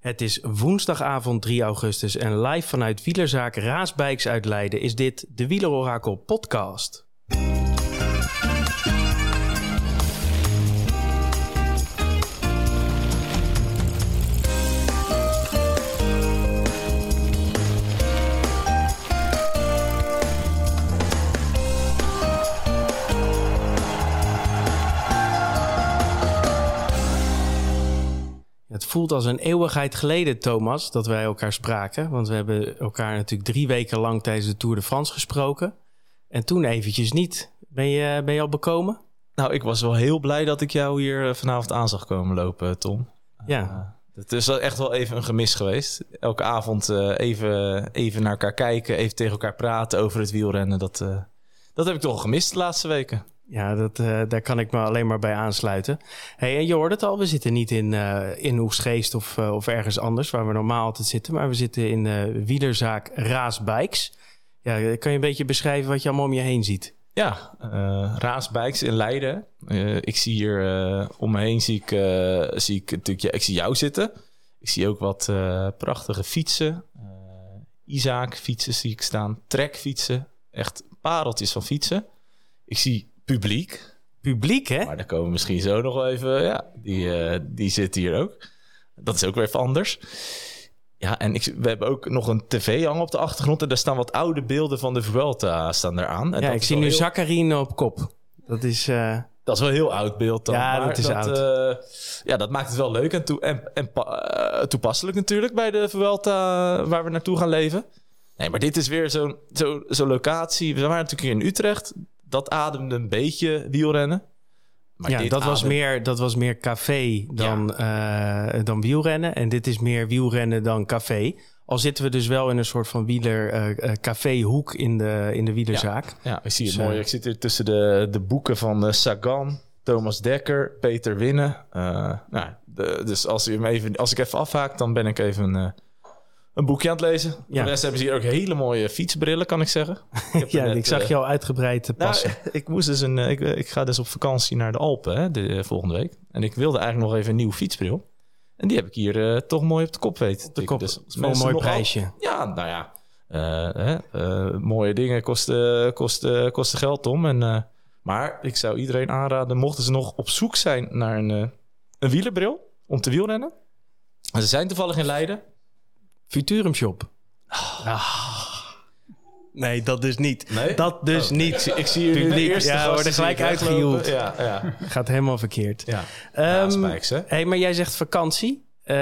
Het is woensdagavond 3 augustus en live vanuit wielerzaak Raasbijks uit Leiden is dit de Wielerorakel podcast. Voelt als een eeuwigheid geleden, Thomas, dat wij elkaar spraken. Want we hebben elkaar natuurlijk drie weken lang tijdens de Tour de France gesproken. En toen eventjes niet. Ben je, ben je al bekomen? Nou, ik was wel heel blij dat ik jou hier eh, vanavond aan zag komen lopen, Tom. Ja. Uh, het is echt wel even een gemis geweest. Elke avond uh, even, even naar elkaar kijken, even tegen elkaar praten over het wielrennen. Dat, uh, dat heb ik toch gemist de laatste weken. Ja, dat, uh, daar kan ik me alleen maar bij aansluiten. Hey, en je hoort het al, we zitten niet in, uh, in of, uh, of ergens anders waar we normaal altijd zitten, maar we zitten in wielerzaak Raas Bikes. Ja, kan je een beetje beschrijven wat je allemaal om je heen ziet? Ja, Bikes in Leiden. ik zie hier om me heen zie ik, zie ik natuurlijk, ja, ik zie jou zitten. Ik zie ook wat prachtige fietsen. Isaac fietsen zie ik staan. Trekfietsen. Echt pareltjes van fietsen. Ik zie publiek. Publiek, hè? Maar daar komen we misschien zo nog wel even... Ja, die, uh, die zit hier ook. Dat is ook weer even anders. Ja, en ik, we hebben ook nog een tv hangen op de achtergrond... en daar staan wat oude beelden van de Vuelta staan eraan. En ja, ik zie nu heel... Zacharine op kop. Dat is... Uh... Dat is wel een heel oud beeld dan. Ja, maar dat is dat, oud. Uh, ja, dat maakt het wel leuk en, toe, en, en uh, toepasselijk natuurlijk... bij de Vuelta waar we naartoe gaan leven. Nee, maar dit is weer zo'n zo, zo locatie. We waren natuurlijk hier in Utrecht dat ademde een beetje wielrennen. Maar ja, dat, was meer, dat was meer café dan, ja. uh, dan wielrennen. En dit is meer wielrennen dan café. Al zitten we dus wel in een soort van wieler uh, caféhoek in de, in de wielerzaak. Ja, ja ik zie het dus, mooi. Ik zit hier tussen de, de boeken van uh, Sagan, Thomas Dekker, Peter Winnen. nou, de, dus als, u hem even, als ik even afhaak, dan ben ik even een boekje aan het lezen. Ja. De rest hebben ze hier ook hele mooie fietsbrillen, kan ik zeggen. Ik ja, net, ik zag je al uitgebreid passen. Nou, ik, moest dus een, ik, ik, ga dus op vakantie naar de Alpen hè, de, volgende week. En ik wilde eigenlijk nog even een nieuwe fietsbril. En die heb ik hier uh, toch mooi op de kop weten. Op de kop, dus, een mooi prijsje. Al, ja, nou ja. Uh, hè, uh, mooie dingen kosten, kosten, kosten geld, Tom. En, maar ik zou iedereen aanraden, mochten ze nog op zoek zijn naar een, een wielerbril om te wielrennen. En ze zijn toevallig in Leiden. Futurum Shop. Ah. Nee, dat dus niet. Nee? Dat dus oh. niet. Ik, ik zie jullie de eerste ja, worden gelijk uitgehield. Ja, ja. Gaat helemaal verkeerd. Ja, um, spijks, hè? Hey, maar jij zegt vakantie. Uh,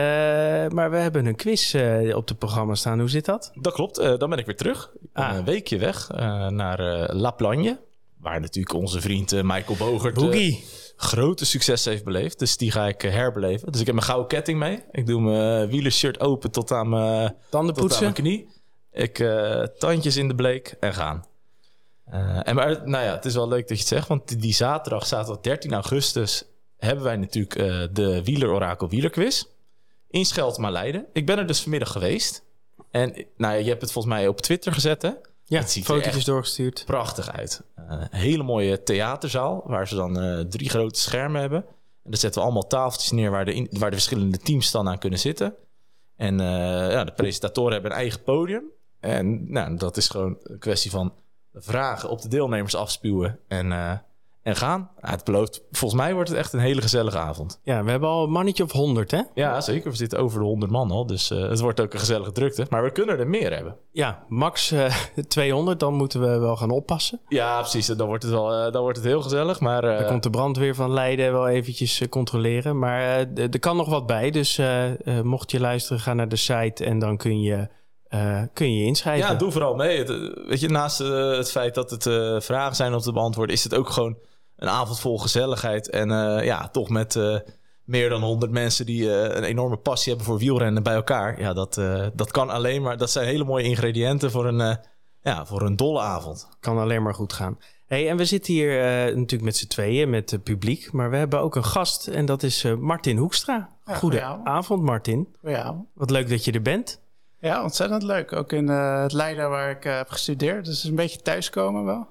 maar we hebben een quiz uh, op het programma staan. Hoe zit dat? Dat klopt. Uh, dan ben ik weer terug. Ik ah. een weekje weg naar La Plagne. Waar natuurlijk onze vriend Michael Bogert... Boogie grote succes heeft beleefd. Dus die ga ik herbeleven. Dus ik heb mijn gouden ketting mee. Ik doe mijn wielershirt open tot aan mijn, Tanden tot aan mijn knie. Ik uh, tandjes in de bleek en gaan. Uh, en maar, nou ja, het is wel leuk dat je het zegt. Want die zaterdag, zaterdag 13 augustus... hebben wij natuurlijk uh, de Wielerorakel Wielerquiz. In Scheltema Leiden. Ik ben er dus vanmiddag geweest. En nou ja, je hebt het volgens mij op Twitter gezet, hè? Ja, het ziet foto's doorgestuurd. Prachtig uit. Uh, hele mooie theaterzaal, waar ze dan uh, drie grote schermen hebben. En daar zetten we allemaal tafeltjes neer waar de, in, waar de verschillende teams dan aan kunnen zitten. En uh, ja, de presentatoren hebben een eigen podium. En nou, dat is gewoon een kwestie van vragen op de deelnemers afspuwen. En en gaan. Ja, het belooft, volgens mij wordt het echt een hele gezellige avond. Ja, we hebben al een mannetje of 100, hè? Ja, zeker. We zitten over de 100 man al. Dus uh, het wordt ook een gezellige drukte. Maar we kunnen er meer hebben. Ja, max uh, 200. Dan moeten we wel gaan oppassen. Ja, precies. Dan wordt het, wel, uh, dan wordt het heel gezellig. Maar, dan komt de brandweer van Leiden wel eventjes controleren. Maar er kan nog wat bij. Dus mocht je luisteren, ga naar de site en dan kun je... Uh, kun je je inschrijven. Ja, doe vooral mee. Het, weet je, naast uh, het feit dat het uh, vragen zijn om te beantwoorden, is het ook gewoon een avond vol gezelligheid. En uh, ja, toch met uh, meer dan 100 mensen die uh, een enorme passie hebben voor wielrennen bij elkaar. Ja, dat, dat kan alleen maar. Dat zijn hele mooie ingrediënten voor een, ja, voor een dolle avond. Kan alleen maar goed gaan. Hey, en we zitten hier natuurlijk met z'n tweeën, met het publiek. Maar we hebben ook een gast en dat is Martin Hoekstra. Ja, Goedenavond, Martin. Ja. Wat leuk dat je er bent. Ja, ontzettend leuk. Ook in het Leiden waar ik heb gestudeerd. Dus een beetje thuiskomen wel.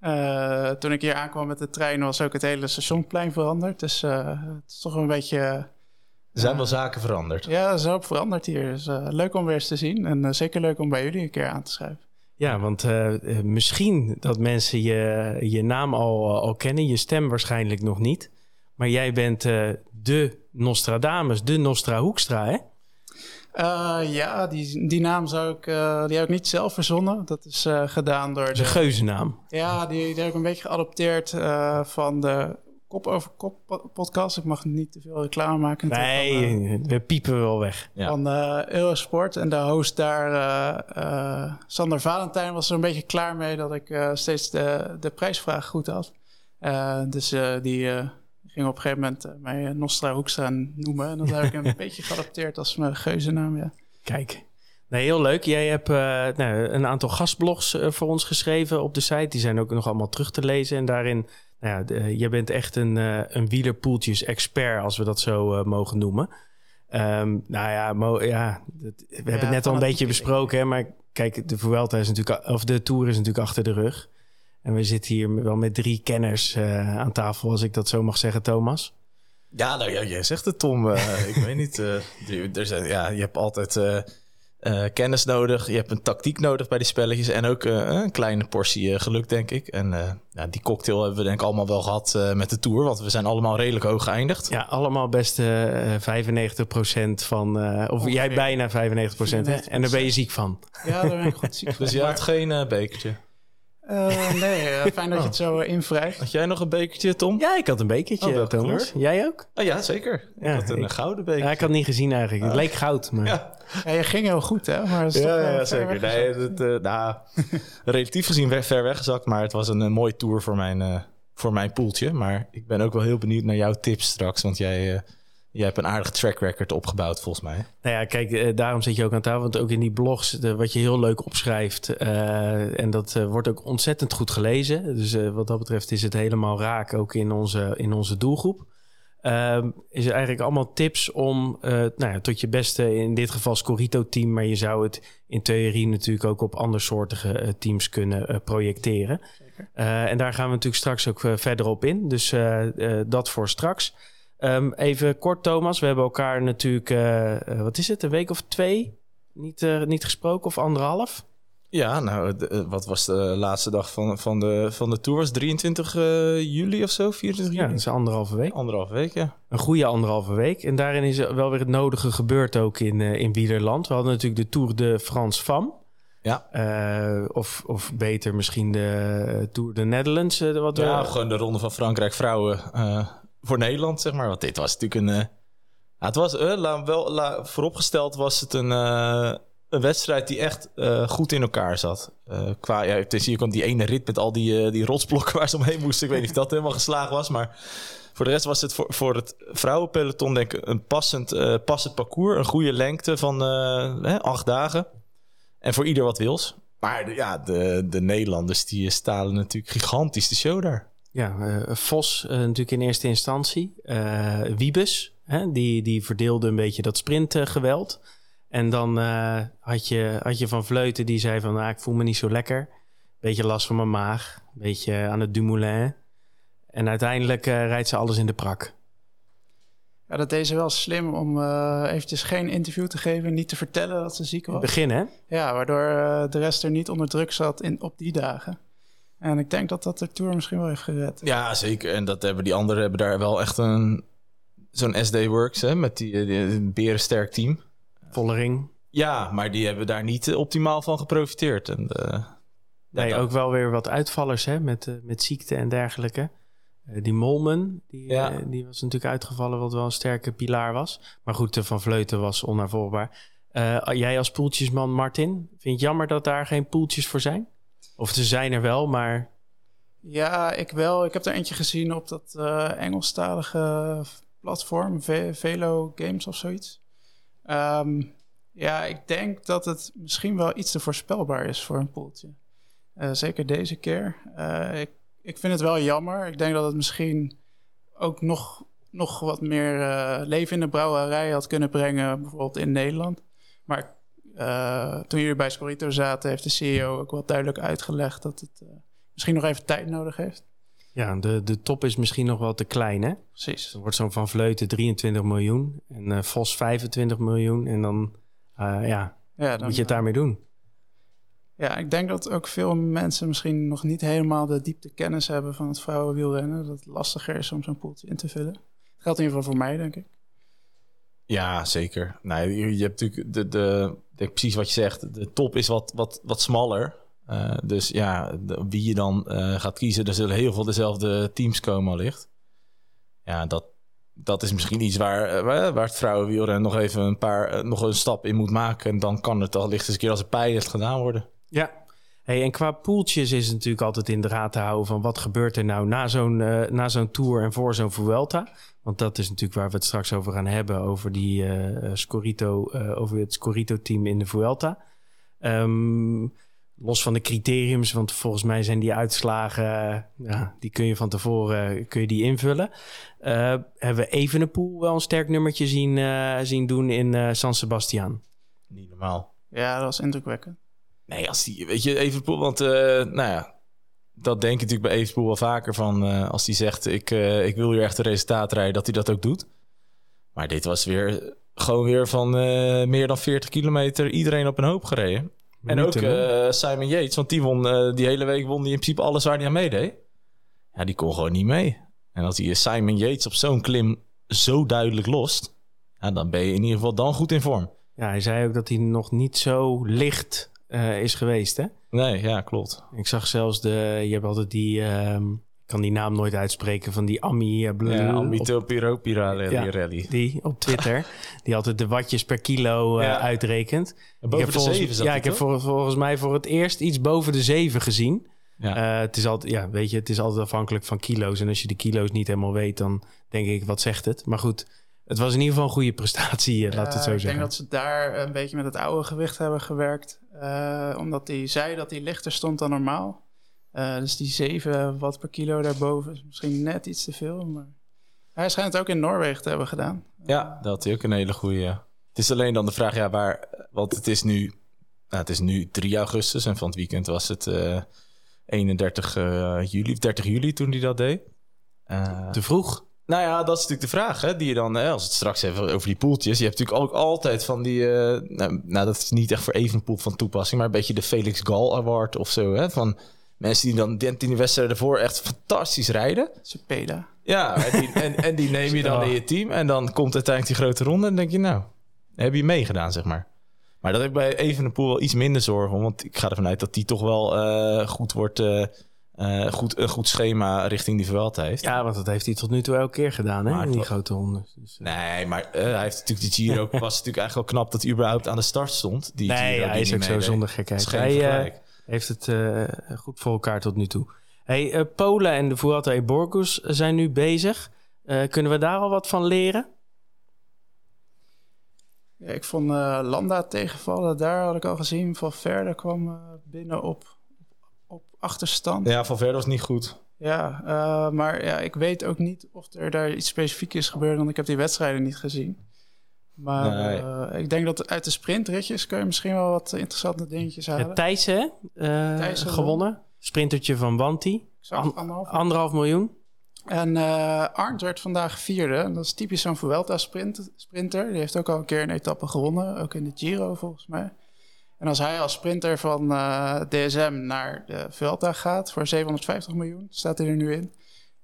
Uh, toen ik hier aankwam met de trein was ook het hele stationplein veranderd. Dus uh, het is toch een beetje Er zijn wel zaken veranderd. Ja, er is ook veranderd hier. Dus, uh, leuk om weer eens te zien. En uh, zeker leuk om bij jullie een keer aan te schrijven. Ja, want uh, misschien dat mensen je, je naam al, al kennen, je stem waarschijnlijk nog niet. Maar jij bent de Nostradamus, de Nostra Hoekstra, hè? Uh, ja, die, die naam zou ik, uh, die heb ik niet zelf verzonnen. Dat is uh, gedaan door. De, geuzennaam. Ja, die, die heb ik een beetje geadopteerd van de Kop over Kop podcast. Ik mag niet te veel reclame maken. Nee, van, we piepen wel weg. Ja. Van Eurosport. En de host daar, Sander Valentijn, was er een beetje klaar mee dat ik steeds de, de prijsvraag goed had. dus die ging op een gegeven moment uh, mij Nostra Hoekstra noemen. En dat heb ik een beetje geadapteerd als mijn geuzennaam, ja. Kijk. Nee, heel leuk. Jij hebt uh, nou, een aantal gastblogs uh, voor ons geschreven op de site. Die zijn ook nog allemaal terug te lezen. En daarin, nou ja, de, je bent echt een, een wielerpoeltjes-expert, als we dat zo mogen noemen. Um, nou ja, mo ja dat, we hebben het net al een beetje besproken. Hè, maar kijk, de Vuelta is natuurlijk, of de Tour is natuurlijk achter de rug. En we zitten hier wel met drie kenners uh, aan tafel, als ik dat zo mag zeggen, Thomas. Ja, nou ja, jij zegt het, Tom. Uh, ik weet niet. Uh, er zijn, ja, je hebt altijd kennis nodig. Je hebt een tactiek nodig bij die spelletjes. En ook een kleine portie geluk, denk ik. En ja, die cocktail hebben we denk ik allemaal wel gehad met de Tour. Want we zijn allemaal redelijk hoog geëindigd. Ja, allemaal best 95% van... of jij bijna 95%. 95%. Hè? En daar ben je ziek van. Ja, daar ben ik goed ziek van. Dus je had geen bekertje? Uh, nee, uh, fijn dat je het zo uh, invrijgt. Had jij nog een bekertje, Tom? Ja, ik had een bekertje, oh, Thomas. Kleur? Jij ook? Oh, ja, zeker. Ja, ik had een ik, gouden beker. Ja, ik had niet gezien eigenlijk. Het leek goud, maar... Ja. ja je ging heel goed, hè? Maar ja, ja zeker. Nee, het, nou, relatief gezien ver weggezakt, maar het was een, mooie tour voor mijn, voor mijn poeltje. Maar ik ben ook wel heel benieuwd naar jouw tips straks, want jij je hebt een aardige track record opgebouwd, volgens mij. Nou ja, kijk, eh, daarom zit je ook aan tafel. Want ook in die blogs, de, wat je heel leuk opschrijft. Uh, en dat uh, wordt ook ontzettend goed gelezen. Dus wat dat betreft is het helemaal raak, ook in onze, in onze doelgroep. Ehm, is er eigenlijk allemaal tips om nou ja, tot je beste, in dit geval Scorito-team. Maar je zou het in theorie natuurlijk ook op andersoortige teams kunnen projecteren. en daar gaan we natuurlijk straks ook verder op in. Dus dat voor straks. Um, even kort, Thomas. We hebben elkaar natuurlijk, uh, wat is het, een week of twee niet, uh, niet gesproken of anderhalf? Ja, nou, de, wat was de laatste dag van, van, de, van de tour? Was 23 juli of zo? 24 juli? Ja, dat is anderhalve week. Anderhalve week, ja. Een goede anderhalve week. En daarin is wel weer het nodige gebeurd ook in, in Wielerland. We hadden natuurlijk de Tour de France Femme. Ja. Uh, of, of beter misschien de Tour de Netherlands. wat ja, we... gewoon de Ronde van Frankrijk vrouwen. Voor Nederland, zeg maar. Want dit was natuurlijk een... Ja, het was, la, wel, la, vooropgesteld was het een, uh, een wedstrijd die echt goed in elkaar zat. qua, ja, het is hier komt die ene rit met al die, die rotsblokken waar ze omheen moesten. Ik weet niet of dat helemaal geslagen was, maar... Voor de rest was het voor, voor het vrouwenpeloton denk ik een passend, passend parcours. Een goede lengte van acht dagen. En voor ieder wat wils. Maar ja, de, de Nederlanders die stalen natuurlijk gigantisch de show daar. Ja, uh, Vos uh, natuurlijk in eerste instantie. Uh, Wiebes, hè, die, die verdeelde een beetje dat sprintgeweld. en dan had, je, had je Van Vleuten die zei van... Ah, ik voel me niet zo lekker. Beetje last van mijn maag. Beetje aan het Dumoulin. En uiteindelijk rijdt ze alles in de prak. Ja, dat deed ze wel slim om uh, eventjes geen interview te geven, niet te vertellen dat ze ziek was. Begin, hè? Ja, waardoor uh, de rest er niet onder druk zat in, op die dagen. En ik denk dat dat de Tour misschien wel heeft gered. Ja, zeker. En dat hebben die anderen hebben daar wel echt een... Zo'n SD Works, hè, met die, die, berensterk team. Vollering. Ja, maar die hebben daar niet optimaal van geprofiteerd. En de, nee, ook wel weer wat uitvallers, hè, met, uh, met ziekte en dergelijke. Uh, die Molmen, die, ja. uh, die was natuurlijk uitgevallen, wat wel een sterke pilaar was. Maar goed, de Van Vleuten was onnavolgbaar. jij als poeltjesman, Martin, vind je het jammer dat daar geen poeltjes voor zijn? Of ze zijn er wel, maar... Ja, ik wel. Ik heb er eentje gezien op dat uh, Engelstalige platform, Velo Games of zoiets. Um, ja, ik denk dat het misschien wel iets te voorspelbaar is voor een poeltje. Uh, zeker deze keer. Uh, ik, ik vind het wel jammer. Ik denk dat het misschien ook nog, nog wat meer leven in de brouwerij had kunnen brengen, bijvoorbeeld in Nederland. Maar uh, toen jullie bij Scorito zaten, heeft de CEO ook wel duidelijk uitgelegd dat het uh, misschien nog even tijd nodig heeft. Ja, de, de top is misschien nog wel te klein, hè? Precies. Er wordt zo'n Van Vleuten 23 miljoen en eh, Vos 25 miljoen. En dan eh, ja, Ja, dan, moet je het daarmee doen. ja, ik denk dat ook veel mensen misschien nog niet helemaal de diepte kennis hebben van het vrouwenwielrennen. Dat het lastiger is om zo'n poeltje in te vullen. Dat geldt in ieder geval voor mij, denk ik. Ja, zeker. Nee, je, je hebt natuurlijk de, de, de, precies wat je zegt. De top is wat, wat, wat smaller. Uh, dus ja, wie je dan uh, gaat kiezen, er zullen heel veel dezelfde teams komen allicht. Ja, dat, dat is misschien iets waar, uh, waar het vrouwenwielrennen nog even een paar, nog een stap in moet maken. En dan kan het allicht eens een keer als een pilot gedaan worden. Ja, Hey, en qua poeltjes is het natuurlijk altijd in de raad te houden van wat gebeurt er nou na zo'n uh, na zo'n tour en voor zo'n Vuelta. Want dat is natuurlijk waar we het straks over gaan hebben, over die uh, Scorito, uh, over het Scorito-team in de Vuelta. Um, los van de criteriums, want volgens mij zijn die uitslagen, ja, die kun je van tevoren kun je die invullen. hebben we Evenepoel wel een sterk nummertje zien, zien doen in San Sebastian? Niet normaal. Ja, dat was indrukwekkend. Nee, als die, weet je, Evenpoel, want uh, nou ja, dat denk ik natuurlijk bij Evenpoel wel vaker van uh, als hij zegt ik, uh, ik wil hier echt een resultaat rijden, dat hij dat ook doet. Maar dit was weer gewoon weer van meer dan 40 kilometer iedereen op een hoop gereden. Minuten, en ook Simon Yates, want die won die hele week won die in principe alles waar hij aan meedeed. Ja, die kon gewoon niet mee. En als hij Simon Yates op zo'n klim zo duidelijk lost, ja, dan ben je in ieder geval dan goed in vorm. Ja, hij zei ook dat hij nog niet zo licht uh, is geweest, hè? Nee, ja, klopt. Ik zag zelfs de... Je hebt altijd die... Um, ik kan die naam nooit uitspreken van die Ami... Uh, ja, Amito Piropira ja, Rally. Die op Twitter. die altijd de watjes per kilo uh, ja. uitrekent. En boven ik de volgens, zeven Ja, ik heb voor, volgens mij voor het eerst iets boven de zeven gezien. Ja. Uh, het is altijd, ja, weet je, het is altijd afhankelijk van kilo's. En als je de kilo's niet helemaal weet, dan denk ik, wat zegt het? Maar goed, het was in ieder geval een goede prestatie, uh, laat het zo ik zeggen. Ik denk dat ze daar een beetje met het oude gewicht hebben gewerkt. Uh, omdat hij zei dat hij lichter stond dan normaal. Uh, dus die 7 watt per kilo daarboven is misschien net iets te veel. Maar hij schijnt het ook in Noorwegen te hebben gedaan. Ja, dat had hij ook een hele goede. Het is alleen dan de vraag, ja, waar. Want het is nu, nou, het is nu 3 augustus en van het weekend was het uh, 31 juli, 30 juli toen hij dat deed. te vroeg. Nou ja, dat is natuurlijk de vraag, hè, die je dan, hè, als het straks even over die poeltjes. Je hebt natuurlijk ook altijd van die, uh, nou, nou, dat is niet echt voor Evenpoel van toepassing, maar een beetje de Felix Gal Award of zo, hè, van mensen die dan in die wedstrijden ervoor echt fantastisch rijden. Cepeda. Ja, en die, en, en die neem je dan in je team en dan komt uiteindelijk die grote ronde en denk je, nou, heb je meegedaan, zeg maar. Maar dat heb ik bij Evenepoel wel iets minder zorgen om, want ik ga ervan uit dat die toch wel uh, goed wordt... Uh, uh, goed, een goed schema richting die Vuelta heeft. Ja, want dat heeft hij tot nu toe elke keer gedaan, hè? in die grote ronde. Dus, uh... Nee, maar uh, hij heeft natuurlijk die Giro... was natuurlijk eigenlijk wel knap dat hij überhaupt aan de start stond. Die nee, Giro, ja, hij is ook zo zonder gekheid. Hij heeft het goed voor elkaar tot nu toe. Hey, Polen en de Vuelta e Burgos zijn nu bezig. kunnen we daar al wat van leren? Ja, ik vond Landa tegenvallen. Daar had ik al gezien. Van Verder kwam binnen op achterstand. Ja, van verder was niet goed. Ja, uh, maar ja, ik weet ook niet of er daar iets specifiek is gebeurd, want ik heb die wedstrijden niet gezien. Maar nee. uh, ik denk dat uit de sprintritjes kun je misschien wel wat interessante dingetjes halen. Ja, Thijssen, uh, Thijssen gewonnen. Sprintertje van Wanti. An anderhalf. anderhalf miljoen. En Arndt werd vandaag vierde. Dat is typisch zo'n Vuelta sprint, sprinter. Die heeft ook al een keer een etappe gewonnen. Ook in de Giro volgens mij. En als hij als sprinter van uh, DSM naar de Vuelta gaat voor 750 miljoen, staat hij er nu in.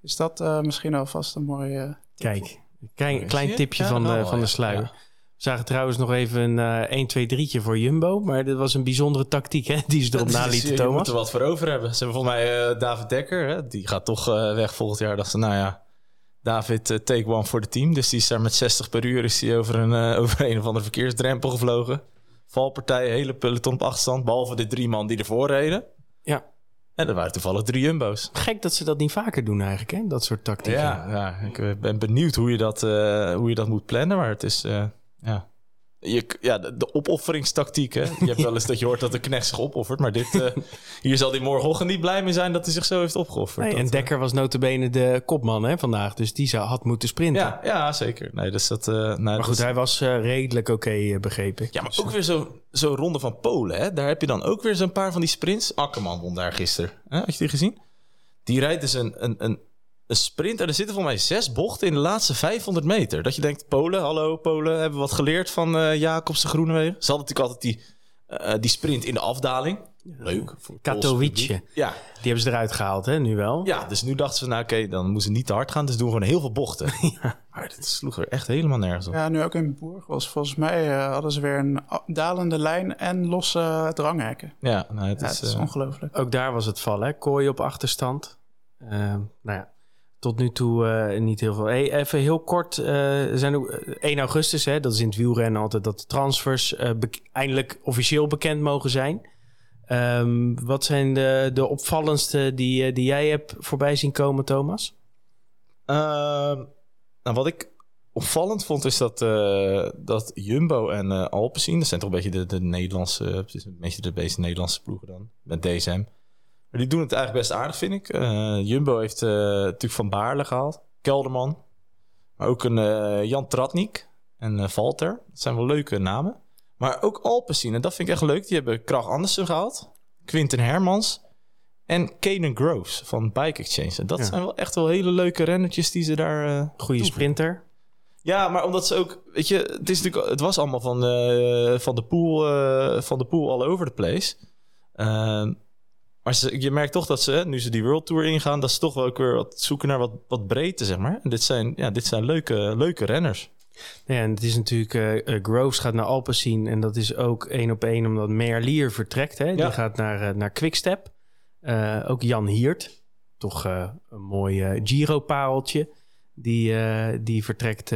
Is dat uh, misschien alvast een mooie. Uh, Kijk, klein, klein tipje ja, van, de, van de sluier. Ja. We zagen trouwens nog even een 1, 2, 3'tje voor Jumbo. Maar dit was een bijzondere tactiek hè, die ze erop nalieten, Thomas. Je moet er wat voor over hebben. Ze hebben volgens mij David Dekker. Hè, die gaat toch weg volgend jaar. Dachten ze, nou ja, David, take one voor de team. Dus die is daar met 60 per uur is die over, een, over een of andere verkeersdrempel gevlogen valpartij, hele peloton op achterstand. Behalve de drie man die ervoor reden. Ja. En er waren toevallig drie jumbo's. Gek dat ze dat niet vaker doen eigenlijk, hè? Dat soort tactieken. Ja, ja ik ben benieuwd hoe je dat, uh, hoe je dat moet plannen. Maar het is, uh, ja... Je, ja, de, opofferingstactiek. Hè? Je hebt wel eens dat je hoort dat de knecht zich opoffert. Maar dit, uh, hier zal hij morgenochtend niet blij mee zijn dat hij zich zo heeft opgeofferd. Nee, en Dekker was notabene de kopman hè, vandaag. Dus die zou, had moeten sprinten. Ja, ja zeker. Nee, dus dat, uh, nou, maar goed, dus, hij was uh, redelijk oké, okay, begrepen. Ja, maar ook weer zo'n zo ronde van Polen. Hè? Daar heb je dan ook weer zo'n paar van die sprints. Akkerman won daar gisteren. Hè? Had je die gezien? Die rijdt dus een, een, een, een sprint en er zitten volgens mij zes bochten in de laatste 500 meter. Dat je denkt, Polen, hallo Polen, hebben we wat geleerd van uh, Jacobsen Groenewegen? Ze hadden natuurlijk altijd die, uh, die sprint in de afdaling. Leuk. Katowice. Ja. Die hebben ze eruit gehaald, hè, nu wel. Ja, dus nu dachten ze, nou oké, dan moeten ze niet te hard gaan. Dus doen we gewoon heel veel bochten. ja. Maar dit sloeg er echt helemaal nergens op. Ja, nu ook in Bourg was volgens mij uh, hadden ze weer een dalende lijn en losse dranghekken. Ja, nou, het ja, is, het is uh, ongelooflijk. Ook daar was het vallen, hè? Kooi op achterstand. Uh, nou ja, tot nu toe uh, niet heel veel. Hey, even heel kort, er zijn ook 1 augustus, hè, dat is in het wielrennen altijd dat de transfers eindelijk officieel bekend mogen zijn. Um, wat zijn de, de opvallendste die, die jij hebt voorbij zien komen, Thomas? Ehm, nou, wat ik opvallend vond is dat, dat Jumbo en Alpecin, dat zijn toch een beetje de, de Nederlandse, een beetje de beste Nederlandse ploegen dan, met DSM. Die doen het eigenlijk best aardig, vind ik. Uh, Jumbo heeft uh, natuurlijk Van Baarle gehaald. Kelderman. Maar ook een uh, Jan Tratnik en Valter. Dat zijn wel leuke namen. Maar ook Alpecin. En dat vind ik echt leuk. Die hebben Krach Andersen gehaald. Quinten Hermans. En Kaden Groves van Bike Exchange. En dat ja. zijn wel echt wel hele leuke rennetjes die ze daar... Goede sprinter. Ja, maar omdat ze ook... Weet je, het, is natuurlijk, het was allemaal van, van, de pool, van de pool all over the place. Maar ze, je merkt toch dat ze, nu ze die World Tour ingaan, dat ze toch wel ook weer wat zoeken naar wat, wat breedte, zeg maar. En dit zijn, ja, dit zijn leuke, leuke renners. Ja, en het is natuurlijk, uh, Groves gaat naar Alpecin en dat is ook één op één omdat Merlier vertrekt. Hè? Ja. Die gaat naar, uh, naar Quickstep. Uh, ook Jan Hiert, toch een mooi Giro-pareltje. Die, die vertrekt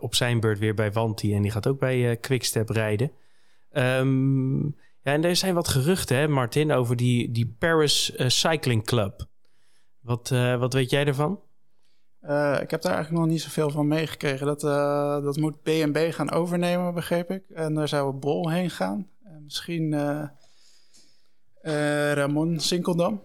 op zijn beurt weer bij Wanti en die gaat ook bij Quickstep rijden. Um, ja, en er zijn wat geruchten, hè, Martin, over die, die Paris uh, Cycling Club. Wat, uh, wat weet jij ervan? Uh, ik heb daar eigenlijk nog niet zoveel van meegekregen. Dat, dat moet BNB gaan overnemen, begreep ik. En daar zou Bol heen gaan. En misschien Ramon Sinkeldam.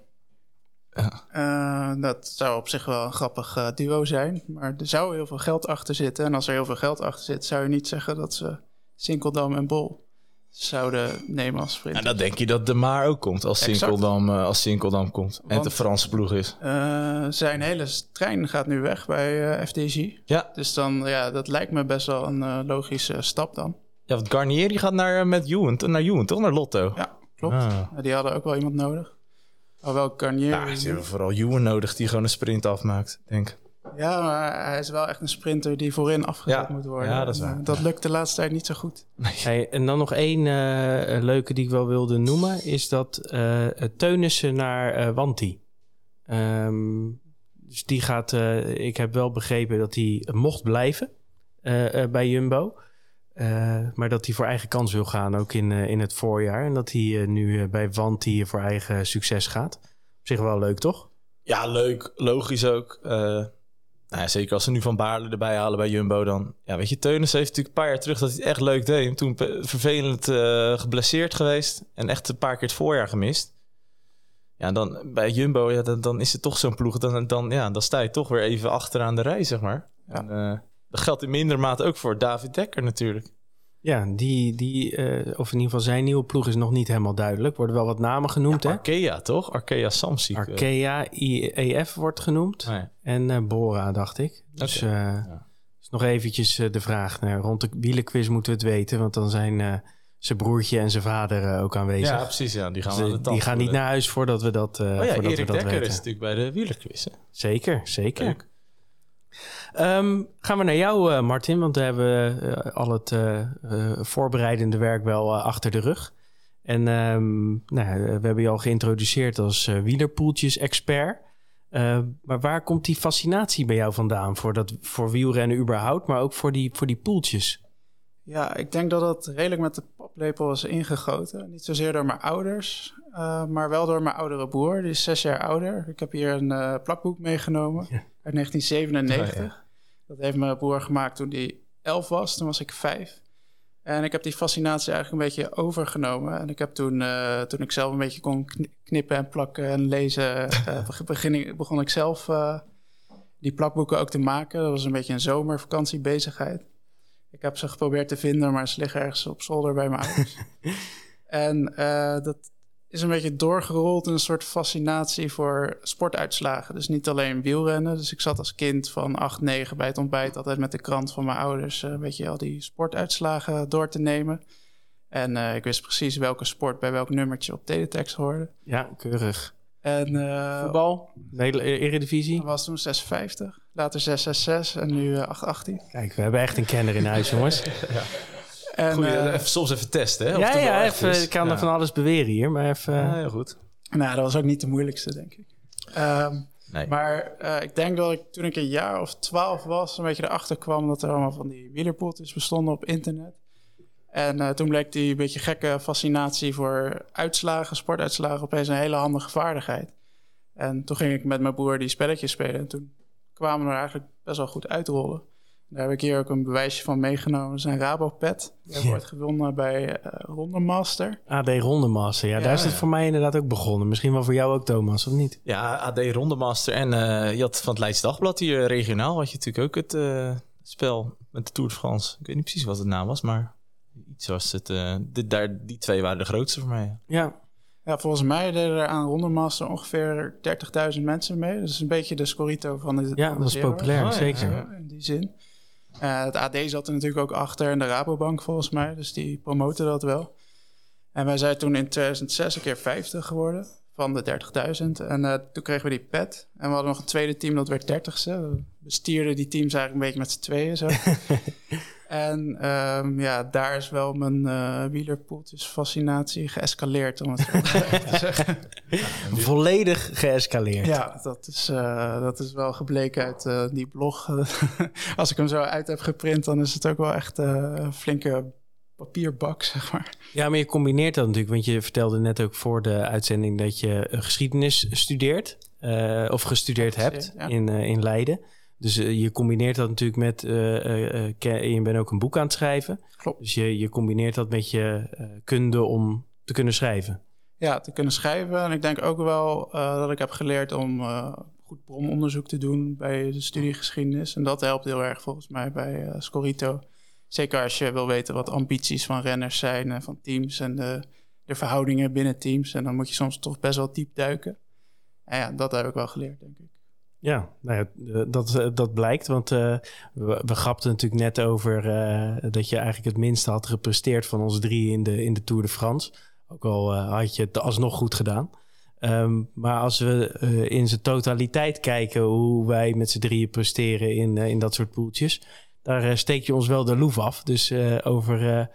Ja. dat zou op zich wel een grappig duo zijn. Maar er zou heel veel geld achter zitten. En als er heel veel geld achter zit, zou je niet zeggen dat ze Sinkeldam en Bol zouden nemen als sprinter. En dan denk je dat De Maar ook komt als Sinkeldam, uh, als Sinkeldam komt. Want, en het de Franse ploeg is. Uh, zijn hele trein gaat nu weg bij uh, FDG. Ja. Dus dan, ja, dat lijkt me best wel een logische stap dan. Ja, want Garnier die gaat naar, met Juwen, naar Juwen, toch? Naar Lotto. Ja, klopt. Ah. Die hadden ook wel iemand nodig. Alhoewel Garnier... Ja, ze hebben vooral Juwen nodig die gewoon een sprint afmaakt, denk ik. Ja, maar hij is wel echt een sprinter die voorin afgezet ja, moet worden. Ja, dat is waar. Dat lukt de laatste tijd niet zo goed. Hey, en dan nog één uh, leuke die ik wel wilde noemen... is dat uh, Teunissen naar uh, Wanti. Um, dus die gaat... ik heb wel begrepen dat hij mocht blijven bij Jumbo. maar dat hij voor eigen kans wil gaan, ook in, in het voorjaar. En dat hij nu bij Wanti voor eigen succes gaat. Op zich wel leuk, toch? Ja, leuk. Logisch ook. Nou zeker als ze nu Van Baarle erbij halen bij Jumbo, dan... Ja, weet je, Teunis heeft natuurlijk een paar jaar terug dat hij het echt leuk deed. Toen vervelend uh, geblesseerd geweest en echt een paar keer het voorjaar gemist. Ja, dan bij Jumbo, ja, dan, dan is het toch zo'n ploeg. Dan, dan, ja, dan sta je toch weer even achteraan de rij, zeg maar. Ja. En, uh, dat geldt in minder mate ook voor David Dekker natuurlijk. Ja, die, die uh, of in ieder geval zijn nieuwe ploeg is nog niet helemaal duidelijk. Worden wel wat namen genoemd, ja, hè? Arkea, toch? Arkea Samsic. Arkea IEF wordt genoemd. Nee. En uh, Bora, dacht ik. Dus okay. uh, ja. is nog eventjes de vraag. Nou, rond de wielenquiz moeten we het weten. Want dan zijn zijn broertje en zijn vader ook aanwezig. Ja, precies. Ja. Die gaan, dus, die gaan niet naar huis voordat we dat, oh, ja, voordat Erik we dat Dekker weten. is natuurlijk bij de wielerquiz. Hè? Zeker, zeker. Leuk. Um, gaan we naar jou, uh, Martin, want we hebben uh, al het uh, voorbereidende werk wel achter de rug. En um, nou, we hebben je al geïntroduceerd als wielerpoeltjes-expert. maar waar komt die fascinatie bij jou vandaan voor, dat, voor wielrennen überhaupt, maar ook voor die, voor die poeltjes? Ja, ik denk dat dat redelijk met de paplepel is ingegoten. Niet zozeer door mijn ouders, maar wel door mijn oudere broer. Die is zes jaar ouder. Ik heb hier een plakboek meegenomen. Ja uit 1997. Oh, ja. Dat heeft mijn broer gemaakt toen hij elf was. Toen was ik vijf. En ik heb die fascinatie eigenlijk een beetje overgenomen. En ik heb toen, uh, toen ik zelf een beetje kon knippen en plakken en lezen, uh, begin begon ik zelf uh, die plakboeken ook te maken. Dat was een beetje een zomervakantiebezigheid. Ik heb ze geprobeerd te vinden, maar ze liggen ergens op zolder bij mijn ouders. en dat, is een beetje doorgerold in een soort fascinatie voor sportuitslagen. Dus niet alleen wielrennen. Dus ik zat als kind van 8, 9 bij het ontbijt altijd met de krant van mijn ouders uh, een beetje al die sportuitslagen door te nemen. En uh, ik wist precies welke sport bij welk nummertje op teletext hoorde. Ja, keurig. En, uh, Voetbal, Nederland Eredivisie. Dat was toen 650, later 666 en nu uh, 818. Kijk, we hebben echt een kenner in huis, jongens. ja. En, Goeie, uh, even, soms even testen, hè? Of ja, ja, even, ik kan ja. er van alles beweren hier, maar even... Ja, heel goed. Nou, dat was ook niet de moeilijkste, denk ik. Um, nee. Maar uh, ik denk dat ik toen ik een jaar of twaalf was... een beetje erachter kwam dat er allemaal van die wielerpoeltjes bestonden op internet. En uh, toen bleek die een beetje gekke fascinatie voor uitslagen, sportuitslagen... opeens een hele handige vaardigheid. En toen ging ik met mijn broer die spelletjes spelen. En toen kwamen we er eigenlijk best wel goed uitrollen. Daar heb ik hier ook een bewijsje van meegenomen. Dat is een Rabopet. Die ja. wordt gewonnen bij uh, Rondemaster. AD Rondemaster, ja, ja, Daar is het voor mij inderdaad ook begonnen. Misschien wel voor jou ook, Thomas, of niet? Ja, AD Rondemaster. En uh, je had van het Leids Dagblad hier regionaal... had je natuurlijk ook het uh, spel met de Tour de France. Ik weet niet precies wat het naam was, maar iets was het... dit, daar, die twee waren de grootste voor mij. Ja, ja, volgens mij deden er aan Rondemaster ongeveer 30.000 mensen mee. Dat is een beetje de Scorito van de Ja, van dat is populair, oh, zeker. In die zin. Uh, het AD zat er natuurlijk ook achter en de Rabobank volgens mij. Dus die promoten dat wel. En wij zijn toen in 2006 een keer 50 geworden van de 30.000. En uh, toen kregen we die pet. En we hadden nog een tweede team, dat werd 30ste. We bestierden die teams eigenlijk een beetje met z'n tweeën zo. en um, ja, daar is wel mijn uh, wielerpoeltjes fascinatie geëscaleerd, om het zo te zeggen. Volledig geëscaleerd. Ja, dat is, uh, dat is wel gebleken uit uh, die blog. Als ik hem zo uit heb geprint, dan is het ook wel echt een flinke papierbak, zeg maar. Ja, maar je combineert dat natuurlijk, want je vertelde net ook voor de uitzending dat je geschiedenis studeert, uh, of gestudeerd hebt ja. in, uh, in Leiden. Dus uh, je combineert dat natuurlijk met, je bent ook een boek aan het schrijven. Klopt. Dus je, je combineert dat met je kunde om te kunnen schrijven. Ja, te kunnen schrijven. En ik denk ook wel dat ik heb geleerd om goed bromonderzoek te doen bij de studie geschiedenis. En dat helpt heel erg volgens mij bij Scorito. Zeker als je wil weten wat ambities van renners zijn en van teams en de, de verhoudingen binnen teams. En dan moet je soms toch best wel diep duiken. En ja, dat heb ik wel geleerd, denk ik. Ja, nou ja dat, dat blijkt. Want uh, we, grapten natuurlijk net over dat je eigenlijk het minste had gepresteerd van ons drie in de, in de Tour de France. Ook al had je het alsnog goed gedaan. Um, maar als we in zijn totaliteit kijken hoe wij met z'n drieën presteren in, in dat soort poeltjes daar steek je ons wel de loef af. Dus over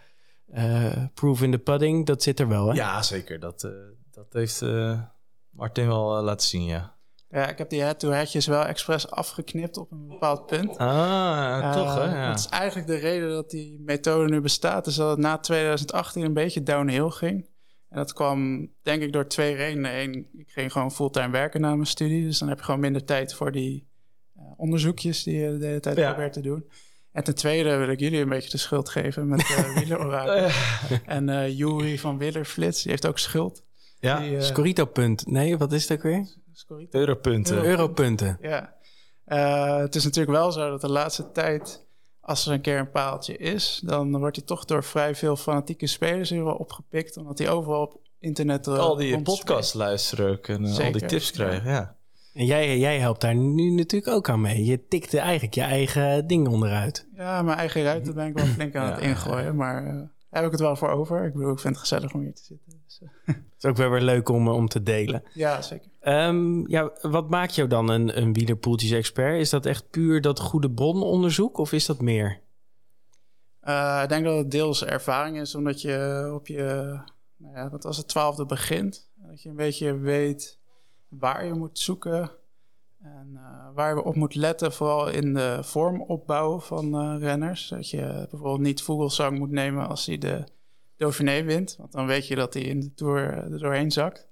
proof in the pudding, dat zit er wel, hè? Ja, zeker. Dat, dat heeft Martin wel laten zien, ja. Ja, ik heb die head-to-headjes wel expres afgeknipt op een bepaald punt. Ah, toch hè? Ja. Dat is eigenlijk de reden dat die methode nu bestaat. Is dat het na 2018 een beetje downhill ging. En dat kwam denk ik door twee redenen. Eén, ik ging gewoon fulltime werken na mijn studie. Dus dan heb je gewoon minder tijd voor die onderzoekjes die je de hele tijd ja. probeert te doen. En ten tweede wil ik jullie een beetje de schuld geven met uh, wielerorakel. en uh, Jury van Willerflits, die heeft ook schuld. Ja, die, uh, Scorito-punt. Nee, wat is dat weer? Scorito. Europunten. Europunten. Ja. Uh, het is natuurlijk wel zo dat de laatste tijd, als er een keer een paaltje is, dan wordt hij toch door vrij veel fanatieke spelers hier wel opgepikt, omdat hij overal op internet... al die podcasts luisteren ook en al die tips krijgen, ja. En jij, jij helpt daar nu natuurlijk ook aan mee. Je tikte eigenlijk je eigen ding onderuit. Ja, mijn eigen ruiten ben ik wel flink aan het ingooien. Maar uh, heb ik het wel voor over. Ik bedoel, ik vind het gezellig om hier te zitten. Dus, uh. Het is ook wel weer leuk om, om te delen. Ja, zeker. Um, ja, wat maakt jou dan een, een wielerpoeltjes-expert? Is dat echt puur dat goede brononderzoek of is dat meer? Uh, ik denk dat het deels ervaring is, omdat je op je, nou ja, wat als het twaalfde begint. Dat je een beetje weet waar je moet zoeken en uh, waar je op moet letten, vooral in de vormopbouw van uh, renners. Dat je bijvoorbeeld niet Vogelsang moet nemen als hij de Dauphiné wint, want dan weet je dat hij in de Tour er doorheen zakt.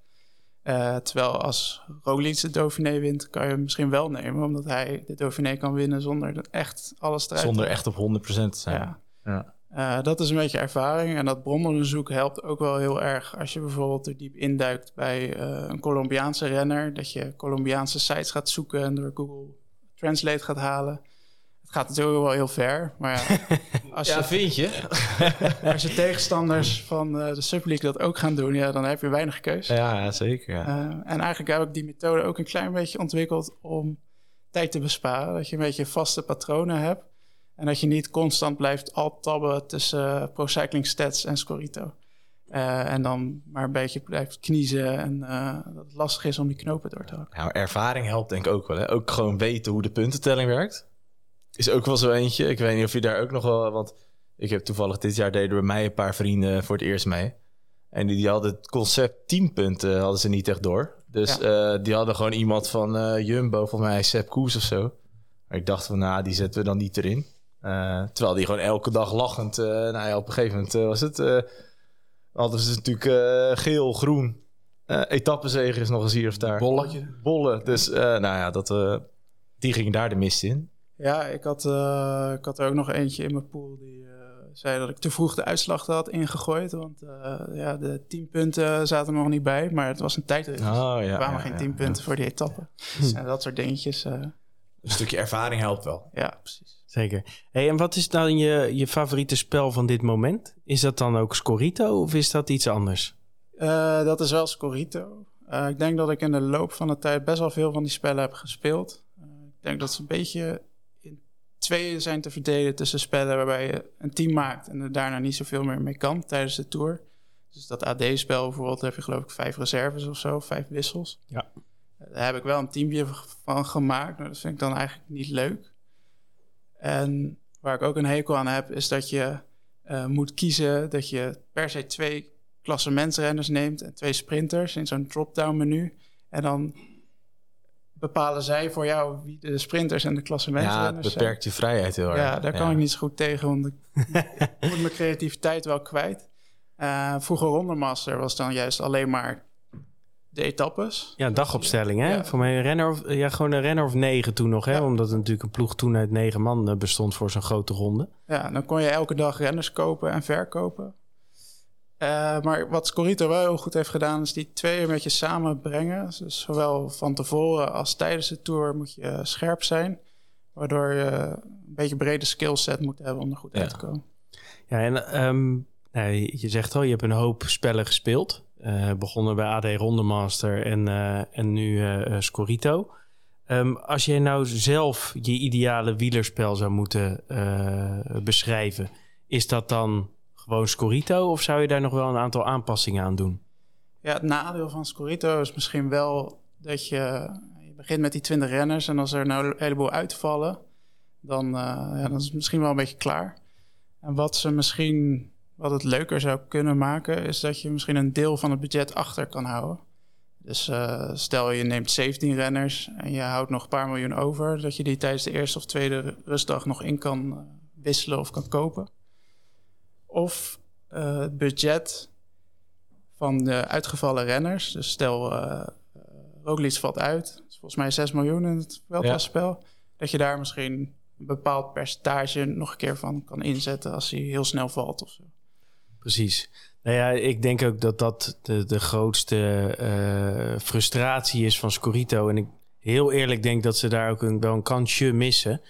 Uh, terwijl als Roglic de Dauphiné wint, kan je hem misschien wel nemen, omdat hij de Dauphiné kan winnen zonder echt alles eruit Zonder echt op 100% te zijn. Ja. ja. Uh, dat is een beetje ervaring. En dat brononderzoek helpt ook wel heel erg als je bijvoorbeeld er diep induikt bij uh, een Colombiaanse renner. Dat je Colombiaanse sites gaat zoeken en door Google Translate gaat halen. Het gaat natuurlijk wel heel ver. Maar ja, als, je, vind je? als je tegenstanders van uh, de Subleague dat ook gaan doen, ja, dan heb je weinig keuze. Ja, zeker. Ja. Uh, en eigenlijk heb ik die methode ook een klein beetje ontwikkeld om tijd te besparen. Dat je een beetje vaste patronen hebt. En dat je niet constant blijft alt-tabben tussen uh, Pro Cycling Stats en Scorito. Uh, en dan maar een beetje blijft kniezen en uh, dat het lastig is om die knopen door te hakken. Nou, ervaring helpt denk ik ook wel. Hè? Ook gewoon weten hoe de puntentelling werkt. Is ook wel zo eentje. Ik weet niet of je daar ook nog wel... Want ik heb toevallig dit jaar deden bij mij een paar vrienden voor het eerst mee. En die, die hadden het concept 10 punten hadden ze niet echt door. Dus ja. uh, die hadden gewoon iemand van uh, Jumbo, volgens mij Sepp Koes of zo. Maar ik dacht van, nou, die zetten we dan niet erin. Uh, terwijl die gewoon elke dag lachend... nou ja, op een gegeven moment was het... hadden ze natuurlijk geel, groen. etappenzegen is nog eens hier of daar. Bolletje. Bollen. Dus nou ja, dat, die ging daar de mist in. Ja, ik had, ik had er ook nog eentje in mijn pool die zei dat ik te vroeg de uitslag had ingegooid. Want uh, ja, de 10 punten zaten er nog niet bij. Maar het was een tijdrit. Oh, ja, er kwamen ja, geen ja, 10 punten voor die etappe. en dat soort dingetjes. Uh, een stukje ervaring helpt wel. Ja, precies. Zeker. Hey, en wat is dan je, je favoriete spel van dit moment? Is dat dan ook Scorito of is dat iets anders? Uh, dat is wel Scorito. ik denk dat ik in de loop van de tijd best wel veel van die spellen heb gespeeld. ik denk dat ze een beetje twee zijn te verdelen tussen spellen waarbij je een team maakt en er daarna niet zoveel meer mee kan tijdens de tour. Dus dat AD-spel bijvoorbeeld heb je geloof ik vijf reserves of zo, vijf wissels. Ja. Daar heb ik wel een teamje van gemaakt, maar dat vind ik dan eigenlijk niet leuk. En waar ik ook een hekel aan heb, is dat je uh, moet kiezen dat je per se twee klassementsrenners neemt en twee sprinters in zo'n drop-down menu. En dan bepalen zij voor jou wie de sprinters en de klassementsrenners Ja, het beperkt je vrijheid heel erg. Ja, daar kan ik niet zo goed tegen, want ik moet mijn creativiteit wel kwijt. Uh, vroeger Rondemaster was dan juist alleen maar de etappes. Ja, dagopstelling hè? Ja. Voor mij een renner of, ja, gewoon een renner of negen toen nog hè? Ja. Omdat het natuurlijk een ploeg toen uit negen man bestond voor zo'n grote ronde. Ja, dan kon je elke dag renners kopen en verkopen. Uh, maar wat Scorito wel heel goed heeft gedaan, is die twee een beetje samenbrengen. Dus zowel van tevoren als tijdens de tour moet je scherp zijn. Waardoor je een beetje brede skillset moet hebben om er goed ja. uit te komen. Ja, en um, nou, je zegt al, je hebt een hoop spellen gespeeld. Uh, begonnen bij AD Rondemaster en, uh, en nu uh, Scorito. Um, als jij nou zelf je ideale wielerspel zou moeten beschrijven, is dat dan gewoon Scorito of zou je daar nog wel een aantal aanpassingen aan doen? Ja, het nadeel van Scorito is misschien wel dat je, je begint met die 20 renners en als er nou een heleboel uitvallen, dan, uh, ja, dan is het misschien wel een beetje klaar. En wat ze misschien, wat het leuker zou kunnen maken, is dat je misschien een deel van het budget achter kan houden. Dus uh, stel je neemt 17 renners en je houdt nog een paar miljoen over, dat je die tijdens de eerste of tweede rustdag nog in kan uh, wisselen of kan kopen of uh, het budget van de uitgevallen renners. Dus stel, uh, Roglic valt uit. Dat is volgens mij 6 miljoen in het Vuelta-spel. Ja. Dat je daar misschien een bepaald percentage nog een keer van kan inzetten... als hij heel snel valt of zo. Precies. Nou ja, ik denk ook dat dat de, de grootste uh, frustratie is van Scorito. En ik heel eerlijk denk dat ze daar ook een, wel een kansje missen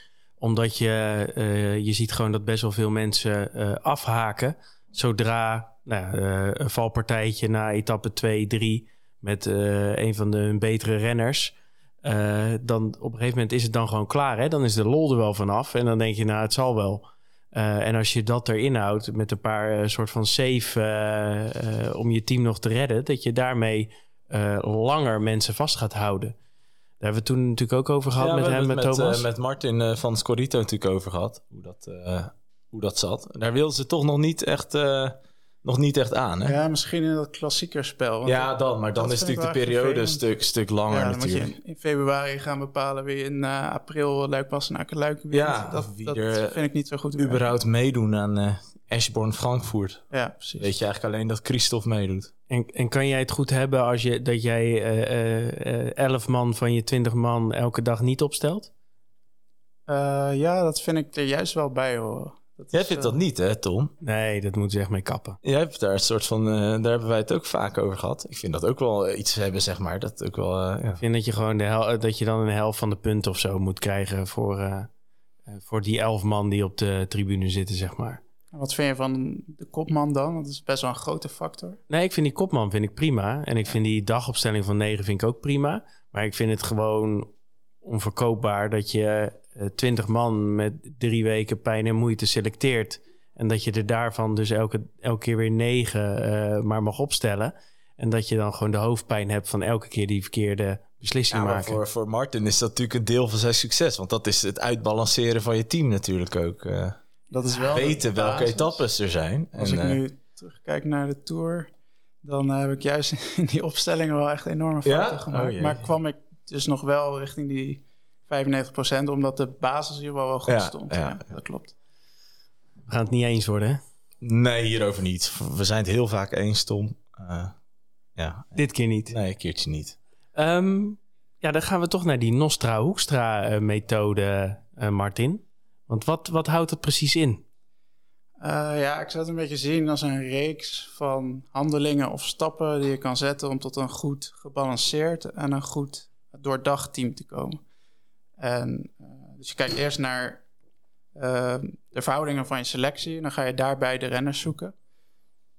omdat je, uh, je ziet gewoon dat best wel veel mensen uh, afhaken. Zodra nou, uh, een valpartijtje na etappe 2, 3 met een van de hun betere renners. dan op een gegeven moment is het dan gewoon klaar. Hè? Dan is de lol er wel vanaf. En dan denk je, nou, het zal wel. en als je dat erin houdt met een paar soort van safe om je team nog te redden, dat je daarmee langer mensen vast gaat houden. Daar hebben we toen natuurlijk ook over gehad ja, met hem, met, met Thomas. Uh, met Martin uh, van Scorito natuurlijk over gehad. Hoe dat, uh, hoe dat zat. Daar wilden ze toch nog niet echt, nog niet echt aan. Hè? Ja, misschien in dat klassiekerspel. Ja, dan. Maar dan is natuurlijk de periode een stuk, stuk langer ja, natuurlijk. Moet je in februari gaan bepalen wie in april Luik Passenaken Luik. Ja, dat, wie dat er vind ik niet zo goed. überhaupt meedoen aan Eschborn Frankfurt. Ja, precies. Weet je eigenlijk alleen dat Christophe meedoet. En, en kan jij het goed hebben als je, dat jij uh, uh, 11 man van je 20 man elke dag niet opstelt? Uh, ja, dat vind ik er juist wel bij hoor. Dat jij is, vindt dat niet, hè, Tom? Nee, dat moet je echt mee kappen. Jij hebt daar een soort van, daar hebben wij het ook vaak over gehad. Ik vind dat ook wel iets hebben, zeg maar. Dat ook wel. ja. Ik vind dat je gewoon de hel dat je dan een helft van de punten of zo moet krijgen voor eh, voor die elf man die op de tribune zitten, zeg maar. Wat vind je van de kopman dan? Want dat is best wel een grote factor. Nee, ik vind die kopman vind ik prima. En ik vind die dagopstelling van 9 vind ik ook prima. Maar ik vind het gewoon onverkoopbaar dat je twintig man met drie weken pijn en moeite selecteert. En dat je er daarvan dus elke, elke keer weer negen maar mag opstellen. En dat je dan gewoon de hoofdpijn hebt van elke keer die verkeerde beslissing ja, maken. Voor, voor Martin is dat natuurlijk een deel van zijn succes. Want dat is het uitbalanceren van je team natuurlijk ook. Uh, dat is wel weten welke etappes er zijn. Als ik nu uh, terugkijk naar de Tour... dan heb ik juist in die opstellingen wel echt enorme fouten ja? gemaakt. Oh, maar kwam ik dus nog wel richting die 95%... omdat de basis hier wel, wel goed stond. Ja, dat klopt. We gaan het niet eens worden, hè? Nee, hierover niet. We zijn het heel vaak eens, Tom. Uh, ja. Dit keer niet. Nee, een keertje niet. Um, ja, dan gaan we toch naar die Nostra-Hoekstra-methode, uh, Martin. Want wat, wat houdt het precies in? Uh, ja, ik zou het een beetje zien als een reeks van handelingen of stappen die je kan zetten om tot een goed gebalanceerd en een goed doordacht team te komen. En, uh, dus je kijkt eerst naar de verhoudingen van je selectie en dan ga je daarbij de renners zoeken.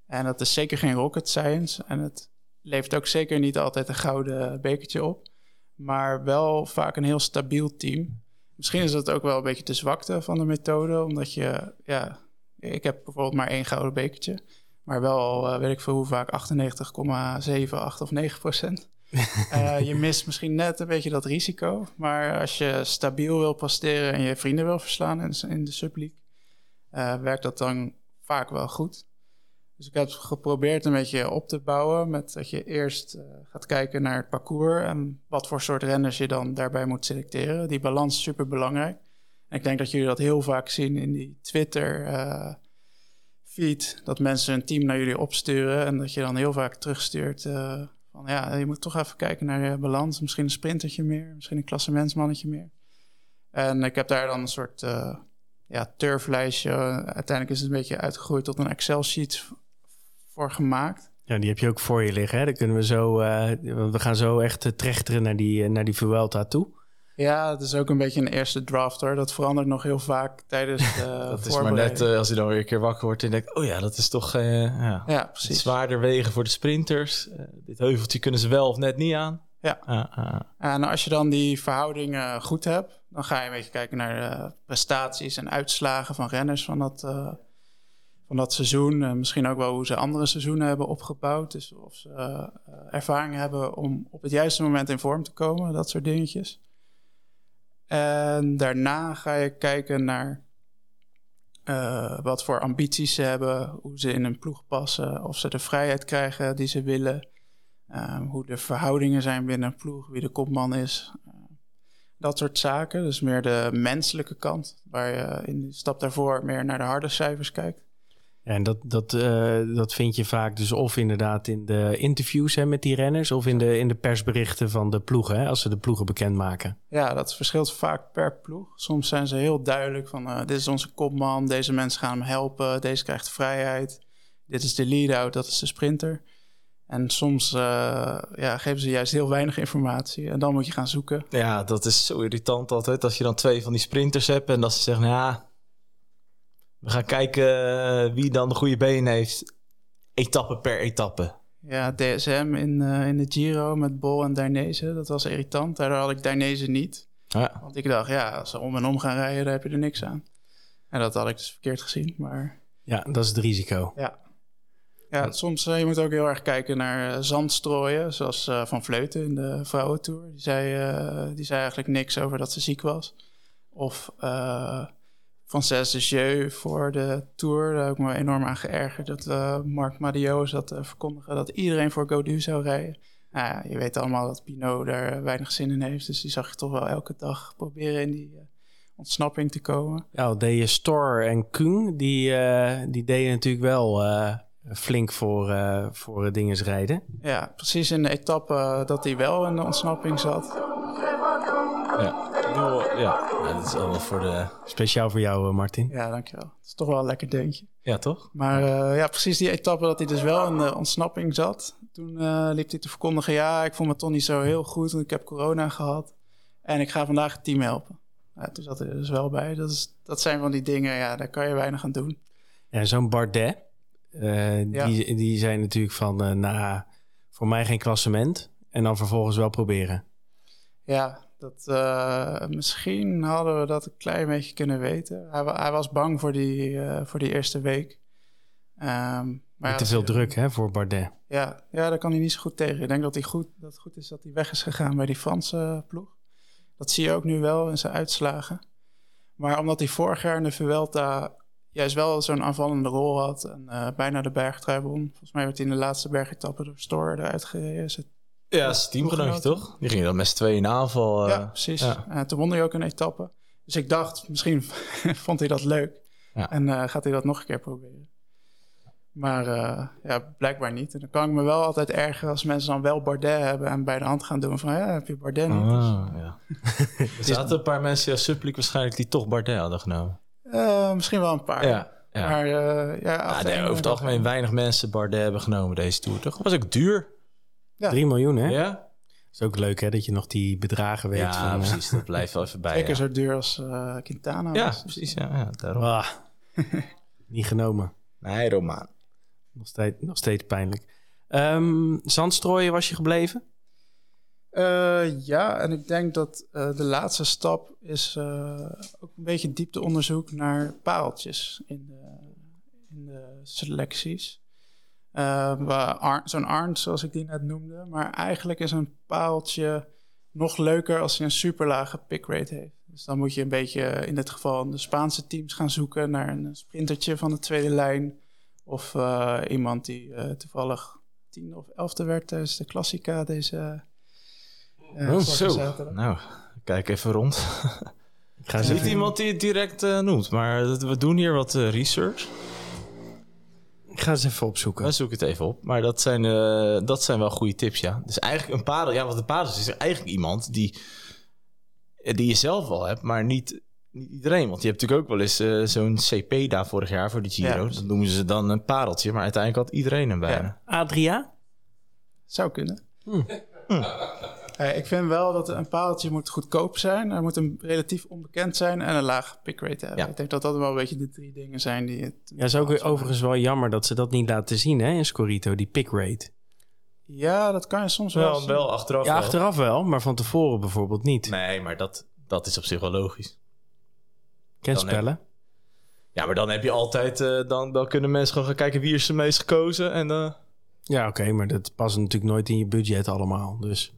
En dat is zeker geen rocket science en het levert ook zeker niet altijd een gouden bekertje op. Maar wel vaak een heel stabiel team. Misschien is dat ook wel een beetje de zwakte van de methode. Omdat je, ja, ik heb bijvoorbeeld maar één gouden bekertje. Maar wel, uh, weet ik veel hoe vaak, 98,7, 8 of 9 procent. uh, je mist misschien net een beetje dat risico. Maar als je stabiel wil presteren en je vrienden wil verslaan in, in de subleague, uh, werkt dat dan vaak wel goed. Dus ik heb geprobeerd een beetje op te bouwen met dat je eerst uh, gaat kijken naar het parcours en wat voor soort renners je dan daarbij moet selecteren. Die balans is super belangrijk. En ik denk dat jullie dat heel vaak zien in die Twitter uh, feed, dat mensen een team naar jullie opsturen en dat je dan heel vaak terugstuurt uh, van ja, je moet toch even kijken naar je balans. Misschien een sprintertje meer, misschien een klassementsmannetje meer. En ik heb daar dan een soort ja, turflijstje. Uiteindelijk is het een beetje uitgegroeid tot een Excel-sheet voor gemaakt. Ja, die heb je ook voor je liggen. Hè? Dan kunnen we zo, uh, we gaan zo echt uh, trechteren naar die, uh, naar die Vuelta toe. Ja, het is ook een beetje een eerste draft hoor. Dat verandert nog heel vaak tijdens de Dat is maar net als je dan weer een keer wakker wordt en denkt... oh ja, dat is toch ja, ja, precies. zwaarder wegen voor de sprinters. dit heuveltje kunnen ze wel of net niet aan. Ja. En als je dan die verhoudingen goed hebt... dan ga je een beetje kijken naar prestaties en uitslagen van renners van dat van dat seizoen. Uh, misschien ook wel hoe ze andere seizoenen hebben opgebouwd. Dus of ze uh, ervaring hebben om op het juiste moment in vorm te komen. Dat soort dingetjes. En daarna ga je kijken naar wat voor ambities ze hebben. Hoe ze in een ploeg passen. Of ze de vrijheid krijgen die ze willen. hoe de verhoudingen zijn binnen een ploeg. Wie de kopman is. dat soort zaken. Dus meer de menselijke kant. Waar je in de stap daarvoor meer naar de harde cijfers kijkt. En dat, dat, uh, dat vind je vaak dus of inderdaad in de interviews hè, met die renners... of in de, in de persberichten van de ploegen, hè, als ze de ploegen bekendmaken. Ja, dat verschilt vaak per ploeg. Soms zijn ze heel duidelijk van... Uh, dit is onze kopman, deze mensen gaan hem helpen... deze krijgt vrijheid, dit is de lead-out, dat is de sprinter. En soms uh, ja, geven ze juist heel weinig informatie en dan moet je gaan zoeken. Ja, dat is zo irritant altijd als je dan twee van die sprinters hebt... en dat ze zeggen, nou ja we gaan kijken eh, wie dan de goede benen heeft. Etappe per etappe. Ja, DSM in, uh, in de Giro met Bol en Dainese. Dat was irritant. Daardoor had ik Dainese niet. Ja. Want ik dacht, ja, als ze om en om gaan rijden, dan heb je er niks aan. En dat had ik dus verkeerd gezien. Maar... Ja, dat is het risico. Ja. Ja, soms uh, je moet ook heel erg kijken naar zandstrooien. Zoals uh, Van Vleuten in de vrouwentour. Die zei, die zei eigenlijk niks over dat ze ziek was. Of Frances de Jeu voor de Tour. Daar heb ik me enorm aan geërgerd dat uh, Marc Madio zat te verkondigen dat iedereen voor Godu zou rijden. Nou ja, je weet allemaal dat Pinot daar weinig zin in heeft. Dus die zag je toch wel elke dag proberen in die uh, ontsnapping te komen. Ja, de Stor en Kung, die, uh, die deden natuurlijk wel flink voor, voor dinges rijden. Ja, precies in de etappe dat hij wel in de ontsnapping zat. Ja dat is allemaal voor de... Speciaal voor jou, eh, Martin. Ja, dankjewel. Het is toch wel een lekker deuntje. Ja, toch? Maar uh, ja, precies die etappe dat hij dus wel in de ontsnapping zat. Toen uh, liep hij te verkondigen, ja, ik voel me toch niet zo heel goed, want ik heb corona gehad. En ik ga vandaag het team helpen. Ja, toen zat hij er dus wel bij. Dat, is, dat zijn van die dingen, ja, daar kan je weinig aan doen. Ja, zo'n Bardet, eh, Ja. die, die zijn natuurlijk van, eh nou, voor mij geen klassement. En dan vervolgens wel proberen. Ja, dat, eh, misschien hadden we dat een klein beetje kunnen weten. Hij, hij was bang voor die, eh, voor die eerste week. Ehm, maar ja, te veel druk hè, voor Bardet. Ja, ja, daar kan hij niet zo goed tegen. Ik denk dat, hij goed, dat het goed is dat hij weg is gegaan bij die Franse ploeg. Dat zie je ook nu wel in zijn uitslagen. Maar omdat hij vorig jaar in de Vuelta juist wel zo'n aanvallende rol had... en eh, bijna de bergtrui won. Volgens mij werd hij in de laatste bergetappe door Store eruit gereden. Is het- Ja, zijn teamgenootje toch? Die gingen dan met z'n tweeën in de aanval. eh, ja, precies. ja. En toen won hij ook een etappe. Dus ik dacht, misschien vond hij dat leuk. Ja. En eh, gaat hij dat nog een keer proberen. Maar eh, ja, blijkbaar niet. En dan kan ik me wel altijd ergeren als mensen dan wel Bardet hebben... en bij de hand gaan doen van, ja, heb je Bardet niet? Ah, ja. er zaten een paar mensen als Subliek waarschijnlijk die toch Bardet hadden genomen. Eh, misschien wel een paar. Ja, ja. Maar eh, ja, nee, over het algemeen weinig mensen Bardet hebben genomen deze Tour, toch? Was ook duur. Ja. 3 miljoen hè? Ja? is ook leuk hè, dat je nog die bedragen weet. Ja, van, eh, precies. Dat blijft wel even bij. Zeker Ja, zo duur als eh, Quintana ja was. precies. Ja, ja, daarom. ah, niet genomen. Nee, Romaan. Nog steeds, nog steeds pijnlijk. Ehm zandstrooien was je gebleven? Eh, ja, en ik denk dat eh, de laatste stap is eh, ook een beetje diepteonderzoek naar pareltjes in de, in de selecties. Eh, Zo'n Arndt, zoals ik die net noemde. Maar eigenlijk is een pareltje nog leuker als hij een superlage pickrate heeft. Dus dan moet je een beetje in dit geval de Spaanse teams gaan zoeken naar een sprintertje van de tweede lijn. Of eh, iemand die eh, toevallig tien of elfde werd tijdens de Klassica deze eh, Oh, Zo. zaterdag. Nou, kijk even rond. Ik ga niet iemand die het direct eh, noemt, maar we doen hier wat eh, research. Ga eens even opzoeken. We zoeken het even op. Maar dat zijn, eh, dat zijn wel goede tips, ja. Dus eigenlijk een padel, ja, wat een padel is, is eigenlijk iemand die, die je zelf wel hebt, maar niet, niet iedereen. Want je hebt natuurlijk ook wel eens eh, zo'n CP daar vorig jaar voor de Giro. Ja, dat precies. noemen ze dan een pareltje, maar uiteindelijk had iedereen hem bijna. Adria? Zou kunnen. Hm. Eh, ik vind wel dat een paaltje moet goedkoop zijn. Hij moet een relatief onbekend zijn en een laag pickrate hebben. Ja. Ik denk dat dat wel een beetje de drie dingen zijn die het... Ja, is ook weer overigens wel jammer dat ze dat niet laten zien hè, in Scorito, die pick rate. Ja, dat kan je soms wel, Wel, zien. wel achteraf Ja, wel. achteraf wel, maar van tevoren bijvoorbeeld niet. Nee, maar dat, dat is op zich wel logisch. Ken spellen? Ja, maar dan heb je altijd, eh, dan, dan kunnen mensen gewoon gaan kijken wie is de meest gekozen. En eh, Ja, oké, maar dat past natuurlijk nooit in je budget allemaal. Dus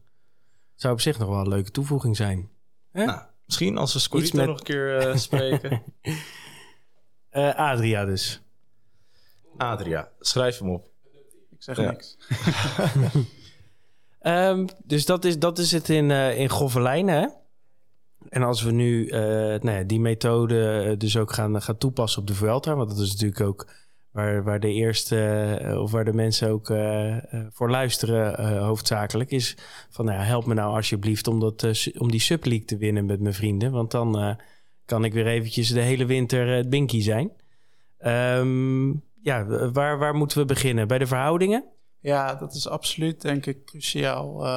zou op zich nog wel een leuke toevoeging zijn. Hè? nou, misschien als we Scorito met- nog een keer eh, spreken. Eh, Adria dus. Adria, schrijf hem op. Ik zeg Ja. niks. Ehm, dus dat is, dat is het in, eh in grove lijnen, hè? En als we nu eh, nou ja, die methode dus ook gaan, gaan toepassen op de Vuelta... want dat is natuurlijk ook waar, waar de eerste... eh, of waar de mensen ook eh, eh, voor luisteren hoofdzakelijk... is van, nou help me nou alsjeblieft om, dat, om die subleague te winnen met mijn vrienden... want dan kan ik weer eventjes de hele winter het binky zijn. Ehm, ja, waar, waar moeten we beginnen? Bij de verhoudingen? Ja, dat is absoluut denk ik cruciaal.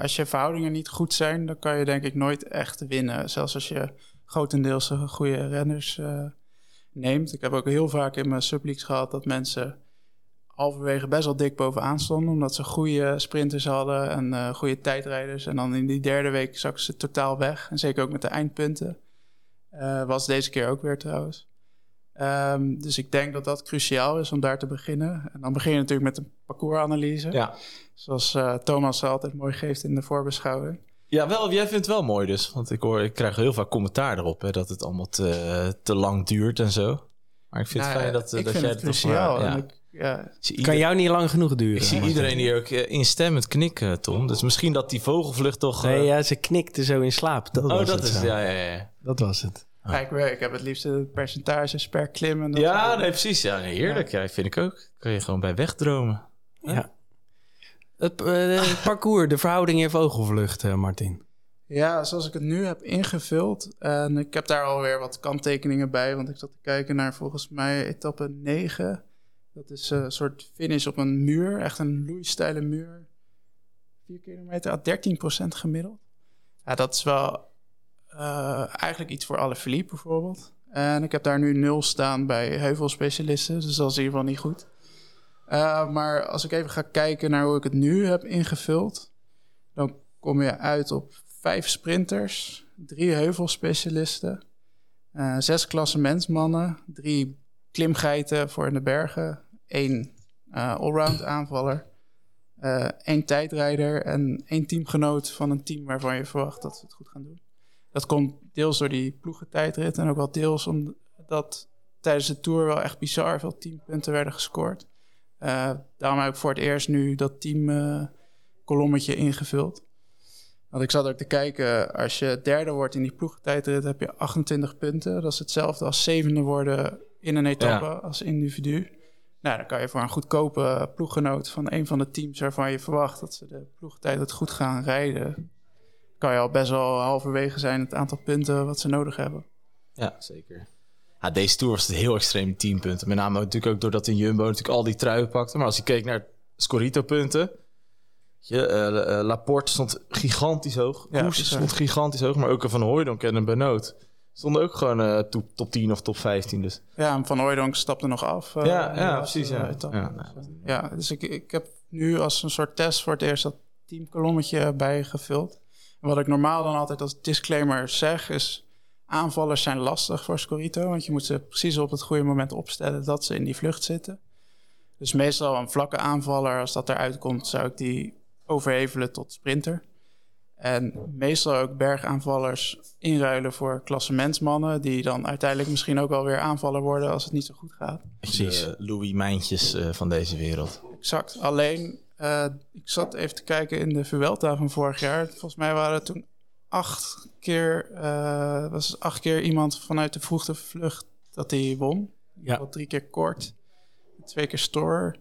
Als je verhoudingen niet goed zijn, dan kan je denk ik nooit echt winnen. Zelfs als je grotendeels goede renners neemt. Ik heb ook heel vaak in mijn subleagues gehad dat mensen halverwege best wel dik bovenaan stonden. Omdat ze goede sprinters hadden en eh, goede tijdrijders. En dan in die derde week zakken ze totaal weg. En zeker ook met de eindpunten. Eh, was deze keer ook weer trouwens. Ehm, dus ik denk dat dat cruciaal is om daar te beginnen. En dan begin je natuurlijk met een parcoursanalyse. Ja. Zoals eh, Thomas altijd mooi geeft in de voorbeschouwing. Ja, wel, jij vindt het wel mooi dus. Want ik, hoor, ik krijg heel vaak commentaar erop. Hè, dat het allemaal te, te lang duurt en zo. Maar ik vind het Nou, fijn dat, eh, dat vind jij het cruciaal. ja. Ik, ja, Kan jou niet lang genoeg duren? ik zie iedereen hier ook eh, instemmend knikken, Tom. Dus misschien dat die vogelvlucht toch... eh, Nee, ja, ze knikte zo in slaap. Dat oh, was dat het is... zo. Ja, ja, ja. Dat was het. Kijk, ik, ik heb het liefst het percentages per klim. En dat Ja, nee, precies. Ja, heerlijk. Ja. vind ik ook. Kan je gewoon bij wegdromen. Ja. Het, eh, parcours, de verhouding in vogelvlucht, eh, Martin. ja, zoals ik het nu heb ingevuld. En ik heb daar alweer wat kanttekeningen bij. Want ik zat te kijken naar volgens mij etappe 9. Dat is eh, een soort finish op een muur. Echt een loeisteile muur. 4 kilometer, ah, 13% gemiddeld. Ja, dat is wel uh, eigenlijk iets voor alle Philippe bijvoorbeeld. En ik heb daar nu nul staan bij heuvelspecialisten, dus dat is in ieder geval niet goed. Uh, maar als ik even ga kijken naar hoe ik het nu heb ingevuld, dan kom je uit op vijf sprinters, drie heuvelspecialisten, uh, zes klassementsmannen, drie klimgeiten voor in de bergen, één uh, allround aanvaller, één tijdrijder en één teamgenoot van een team waarvan je verwacht dat ze het goed gaan doen. Dat komt deels door die ploegentijdrit en ook wel deels omdat tijdens de Tour wel echt bizar veel teampunten werden gescoord. Uh, daarom heb ik voor het eerst nu dat teamkolommetje uh, ingevuld. Want ik zat ook te kijken, als je derde wordt in die ploegentijdrit, heb je 28 punten. Dat is hetzelfde als zevende worden in een etappe ja. als individu. Nou, dan kan je voor een goedkope ploeggenoot van een van de teams waarvan je verwacht dat ze de ploegtijd het goed gaan rijden, kan je al best wel halverwege zijn het aantal punten wat ze nodig hebben. Ja, zeker. Ja, deze Tour was het heel extreem 10 punten. Met name natuurlijk ook doordat in Jumbo natuurlijk al die truien pakte. Maar als je keek naar Scorito-punten... Je, uh, uh, Laporte stond gigantisch hoog. Ja, Koes stond gigantisch hoog. Maar ook Van Hooijdonk en een Benoot stonden ook gewoon uh, top, top 10 of top 15. Dus. Ja, en Van Hooijdonk stapte nog af. ja, ja precies. Ja. Ja. ja, dus ik, ik heb nu als een soort test voor het eerst dat teamkolommetje bijgevuld. En wat ik normaal dan altijd als disclaimer zeg is aanvallers zijn lastig voor Scorito, want je moet ze precies op het goede moment opstellen dat ze in die vlucht zitten. Dus meestal een vlakke aanvaller, als dat eruit komt, zou ik die overhevelen tot sprinter. En meestal ook bergaanvallers inruilen voor klassementsmannen, die dan uiteindelijk misschien ook wel weer aanvaller worden als het niet zo goed gaat. Precies. De Louis Mijntjes uh, van deze wereld. Exact. Alleen, uh, ik zat even te kijken in de Vuelta van vorig jaar. Volgens mij waren er toen acht keer, uh, was acht keer iemand vanuit de vroegte vlucht dat hij won. Ja. Drie keer kort, twee keer store.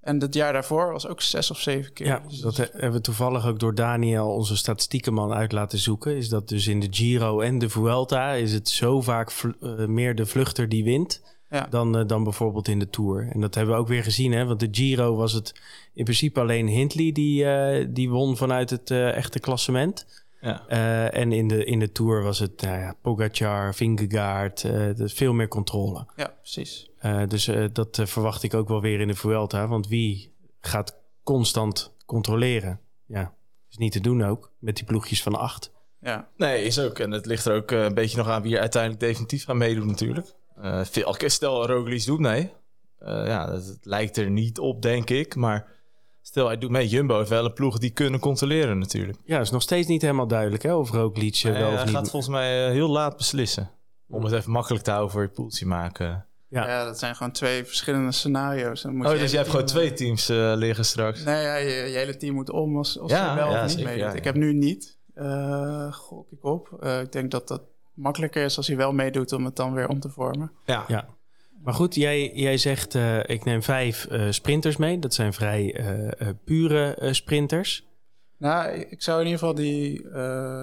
En het jaar daarvoor was ook zes of zeven keer. Ja, dus dat hebben we toevallig ook door Daniel, onze statistiekenman, uit laten zoeken. Is dat dus in de Giro en de Vuelta is het zo vaak uh, meer de vluchter die wint. Ja. Dan, uh, dan bijvoorbeeld in de Tour. En dat hebben we ook weer gezien. Hè? Want de Giro was het in principe alleen Hindley die, uh, die won vanuit het echte klassement. Ja. Uh, en in de, in de Tour was het nou ja, Pogacar, Vingegaard, uh, veel meer controle. Ja, precies. Uh, dus dat verwacht ik ook wel weer in de Vuelta. Want wie gaat constant controleren? Ja, is niet te doen ook met die ploegjes van acht. Ja. Nee, is ook. En het ligt er ook een beetje nog aan wie er uiteindelijk definitief gaan meedoen natuurlijk. veel, stel Roglic doet mee. ja, dat, het lijkt er niet op, denk ik. Maar Stel, hij doet mee. Jumbo heeft wel een ploeg die kunnen controleren natuurlijk. Ja, is nog steeds niet helemaal duidelijk hè, of Roglic uh, wel of hij niet. gaat volgens mij uh, heel laat beslissen. Om het even makkelijk te houden voor je poeltje maken. Ja. ja, dat zijn gewoon twee verschillende scenario's. Dan moet oh, dus je hebt gewoon twee teams uh, liggen straks? Nee, ja, je, je, hele team moet om als, als ja, je wel ja, of niet meedoet. Ik heb nu niet, uh, gok ik op. ik denk dat dat makkelijker is als hij wel meedoet om het dan weer om te vormen. Ja, ja. Maar goed, jij, jij zegt uh, ik neem vijf uh, sprinters mee. Dat zijn vrij uh, pure sprinters. Nou, ik zou in ieder geval die,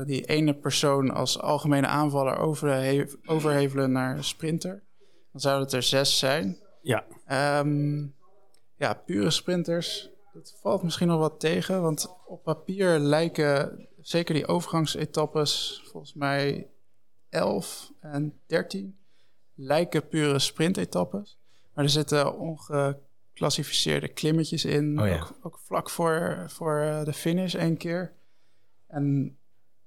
die ene persoon als algemene aanvaller overhe overhevelen naar sprinter. Dan zouden het er zes zijn. Ja. Um, ja, pure sprinters. Dat valt misschien nog wat tegen. Want op papier lijken zeker die overgangsetappes volgens mij 11 en 13 lijken pure sprintetappes. Maar er zitten ongeclassificeerde klimmetjes in. Oh ook, ook, vlak voor, voor eh, de finish één keer. En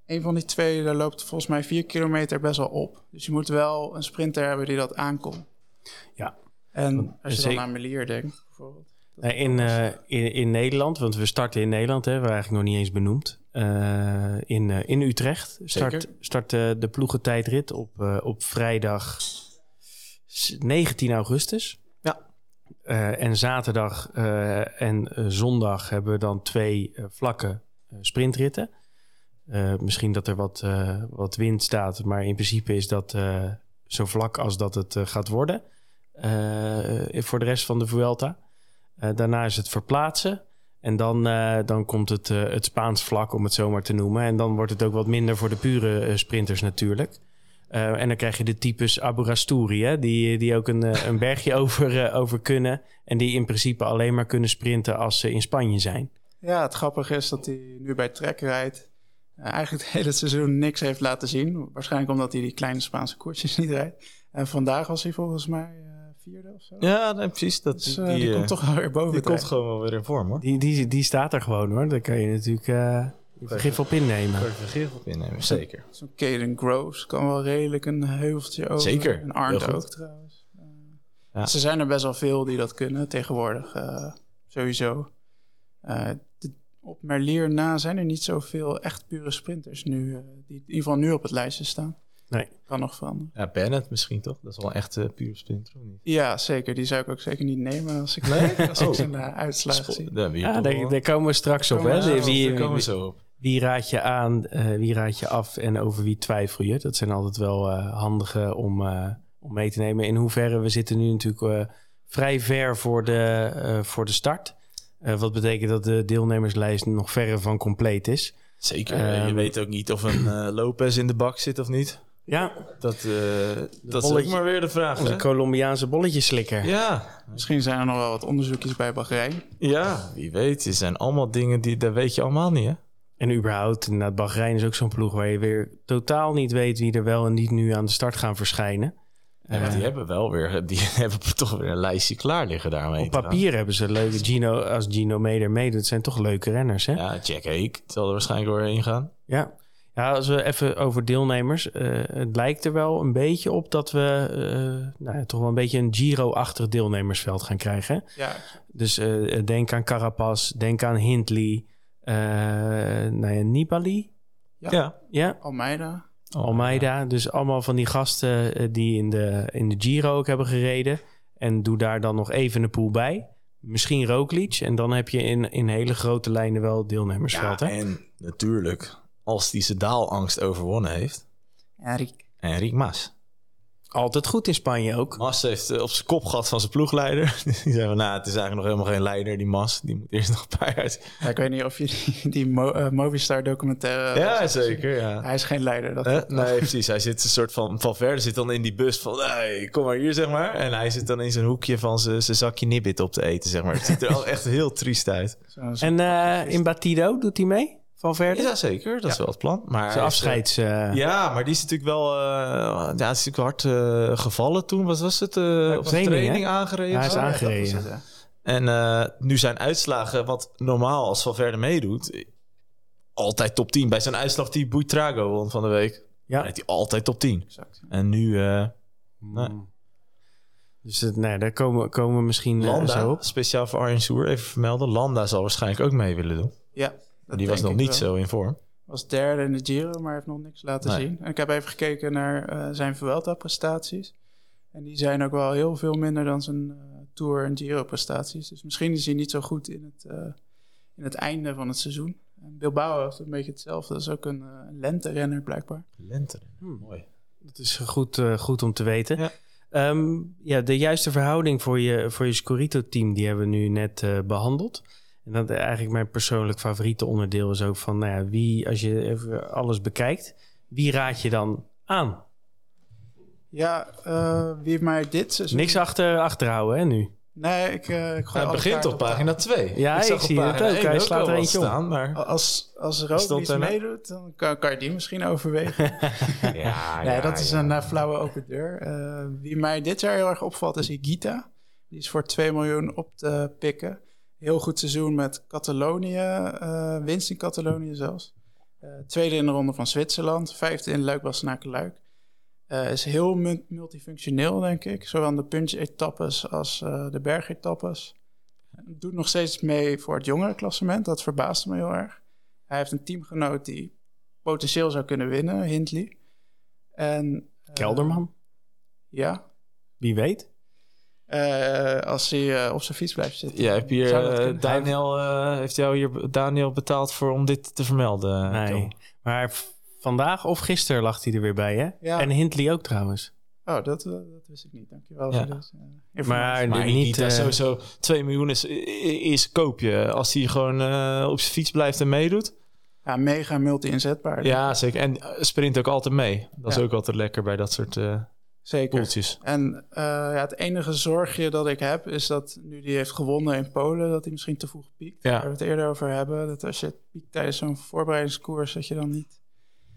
een van die twee, daar loopt volgens mij vier kilometer best wel op. Dus je moet wel een sprinter hebben die dat aankomt. Ja. En als je dan aan Melier denkt, bijvoorbeeld. Nee, in, uh, in, in Nederland, want we starten in Nederland, hè, we eigenlijk nog niet eens benoemd. Uh, in, uh, in Utrecht start, start de ploegentijdrit op, op vrijdag 19 augustus. Ja. Uh, en zaterdag uh, en uh, zondag hebben we dan twee vlakke sprintritten. misschien dat er wat, wat wind staat, maar in principe is dat zo vlak als dat het gaat worden. voor de rest van de Vuelta. daarna is het verplaatsen. En dan, dan komt het, het Spaans vlak, om het zo maar te noemen. En dan wordt het ook wat minder voor de pure sprinters natuurlijk. Uh, en dan krijg je de types Abu Rastouri, hè, die, die ook een, eh, een bergje over, uh, over kunnen. En die in principe alleen maar kunnen sprinten als ze in Spanje zijn. Ja, het grappige is dat hij nu bij Trek rijdt. eh, eigenlijk het hele seizoen niks heeft laten zien. Waarschijnlijk omdat hij die kleine Spaanse koersjes niet rijdt. En vandaag was hij volgens mij uh, vierde of zo. Ja, nee, precies. Dat, dus, die, die komt toch wel weer boven. Die komt gewoon wel weer in vorm hoor. Die, die, die staat er gewoon hoor. Daar kan je natuurlijk vergif op innemen. Vergif op innemen, zeker. Zo'n Caden Groves kan wel redelijk een heuveltje over. Zeker. En Arndt ook trouwens. Ja. Ze zijn er best wel veel die dat kunnen tegenwoordig. Uh, sowieso. Uh, de, op Merlier na zijn er niet zoveel echt pure sprinters nu. Uh, die in ieder geval nu op het lijstje staan. Nee. Kan nog veranderen. Ja, Bennett misschien toch? Dat is wel echt uh, puur sprinter, of niet? Ja, zeker. Die zou ik ook zeker niet nemen als ik, nee? als oh. ik zijn uitslag zie. Ja, ja daar, daar, komen we straks op. Hè? Wie, daar komen we zo op. Wie raad je aan, wie raad je af en over wie twijfel je? Dat zijn altijd wel handige om, om mee te nemen. In hoeverre we zitten nu natuurlijk vrij ver voor de, uh, voor de start. Uh, wat betekent dat de deelnemerslijst nog verre van compleet is. Zeker. Uh, je weet ook niet of een Lopez in de bak zit of niet. Ja. Dat, dat is ook maar weer de vraag. Onze hè? Colombiaanse bolletjeslikker. Ja. Misschien zijn er nog wel wat onderzoekjes bij Bahrein. Ja, wie weet. Het zijn allemaal dingen die, dat weet je allemaal niet hè. En überhaupt, inderdaad, Bahrein is ook zo'n ploeg waar je weer totaal niet weet wie er wel en niet nu aan de start gaan verschijnen. Ja, maar die hebben wel weer, die hebben toch weer een lijstje klaar liggen daarmee. Op papier hebben ze leuke Gino, als Gino Meder meedoet, zijn toch leuke renners, hè? Ja, Jack Hake zal er waarschijnlijk doorheen gaan. Ja. Ja, als we even over deelnemers. Uh, het lijkt er wel een beetje op dat we uh, nou ja, toch wel een beetje een Giro-achtig deelnemersveld gaan krijgen. Ja. Dus uh, denk aan Carapaz, denk aan Hindley, nou ja, Nibali. Ja. ja. ja. Almeida. Almeida. Dus allemaal van die gasten uh, die in de, in de Giro ook hebben gereden. En doe daar dan nog even een pool bij. Misschien Roglic. En dan heb je in, in hele grote lijnen wel deelnemersveld. Ja, hè? en natuurlijk, als die zijn daalangst overwonnen heeft... Enric. Enric Mas. Altijd goed in Spanje ook. Mas heeft op zijn kop gehad van zijn ploegleider. Die zei van, nou, het is eigenlijk nog helemaal geen leider, die Mas. Die moet eerst nog een paar jaar... Ja, ik weet niet of je die, die Mo, uh, Movistar documentaire... Ja, zeker, ja. Hij is geen leider. Dat uh, nee, precies. Hij zit een soort van... Van verder zit dan in die bus van, hey, kom maar hier, zeg maar. En hij zit dan in zijn hoekje van zijn zakje nibbit op te eten, zeg maar. Het ziet er al echt heel triest uit. Zo, zo en uh, in Batido, doet hij mee? Valverde? Ja, zeker. Dat ja. is wel het plan. Maar Zijn afscheids... Uh... Ja, maar die is natuurlijk wel... Uh, ja, is natuurlijk hard uh, gevallen toen. Wat was het? Uh, op training, training aangereden? Hij is aangereden. Ja, en nu zijn uitslagen, wat normaal als Valverde meedoet... Altijd top 10. Bij zijn uitslag die Buitrago won van de week. Ja. hij altijd top 10. Exact. En nu... Mm. Nee. Dus het, nee, daar komen, komen we misschien Landa, zo op. speciaal voor Arjen Soer, even vermelden. Landa zal waarschijnlijk ook mee willen doen. Ja. Dat die was nog niet wel. zo in vorm. Was derde in de Giro, maar heeft nog niks laten nee. zien. En ik heb even gekeken naar uh, zijn Vuelta-prestaties. En die zijn ook wel heel veel minder dan zijn uh, Tour- en Giro-prestaties. Dus misschien is hij niet zo goed in het, uh, in het einde van het seizoen. En Bilbao heeft een beetje hetzelfde. Dat is ook een lente-renner blijkbaar. Lente-renner, hmm. mooi. Dat is goed, goed om te weten. Ja. Um, ja, de juiste verhouding voor je, voor je Scorito-team, die hebben we nu net behandeld. En dat eigenlijk mijn persoonlijk favoriete onderdeel is ook van, nou ja, wie, als je even alles bekijkt, wie raad je dan aan? Ja, uh, wie mij dit seizoen... Niks achter, achterhouden, hè, nu? Nee, ik, uh, ik Hij begint op pagina 2. Ja, ik, ik zie het ook. Hij slaat er eentje staan, maar... Als, als Roglic meedoet, dan kan, kan je die misschien overwegen. ja, ja, nee, dat is ja. een uh, flauwe open deur. Uh, wie mij dit jaar heel erg opvalt is Igita. Die is voor 2 miljoen op te pikken heel goed seizoen met Catalonië, uh, winst in Catalonië zelfs. Uh, tweede in de ronde van Zwitserland, vijfde in Luik Bastenaken-Luik. Uh, is heel multifunctioneel, denk ik. Zowel aan de punch-etappes als de bergetappes. Doet nog steeds mee voor het jongere klassement. Dat verbaasde me heel erg. Hij heeft een teamgenoot die potentieel zou kunnen winnen, Hindley. En, Kelderman? Ja. Wie weet? Uh, als hij uh, op zijn fiets blijft zitten. Ja, heb hier, uh, Daniel, heeft jou hier Daniel betaald voor om dit te vermelden? Nee, Tom. maar vandaag of gisteren lag hij er weer bij, hè? Ja. En Hindley ook trouwens. Oh, dat, dat wist ik niet. Dankjewel ja. voor dat. maar, maar niet... Uh, sowieso 2 miljoen is, is koop je als hij gewoon op zijn fiets blijft en meedoet. Ja, mega multi-inzetbaar. Ja, zeker. En sprint ook altijd mee. Dat is ook altijd lekker bij dat soort Zeker. Poeltjes. En eh, ja, het enige zorgje dat ik heb is dat nu die heeft gewonnen in Polen, dat hij misschien te vroeg piekt. Ja. Waar we het eerder over hebben. Dat als je piekt tijdens zo'n voorbereidingskoers, dat je dan niet,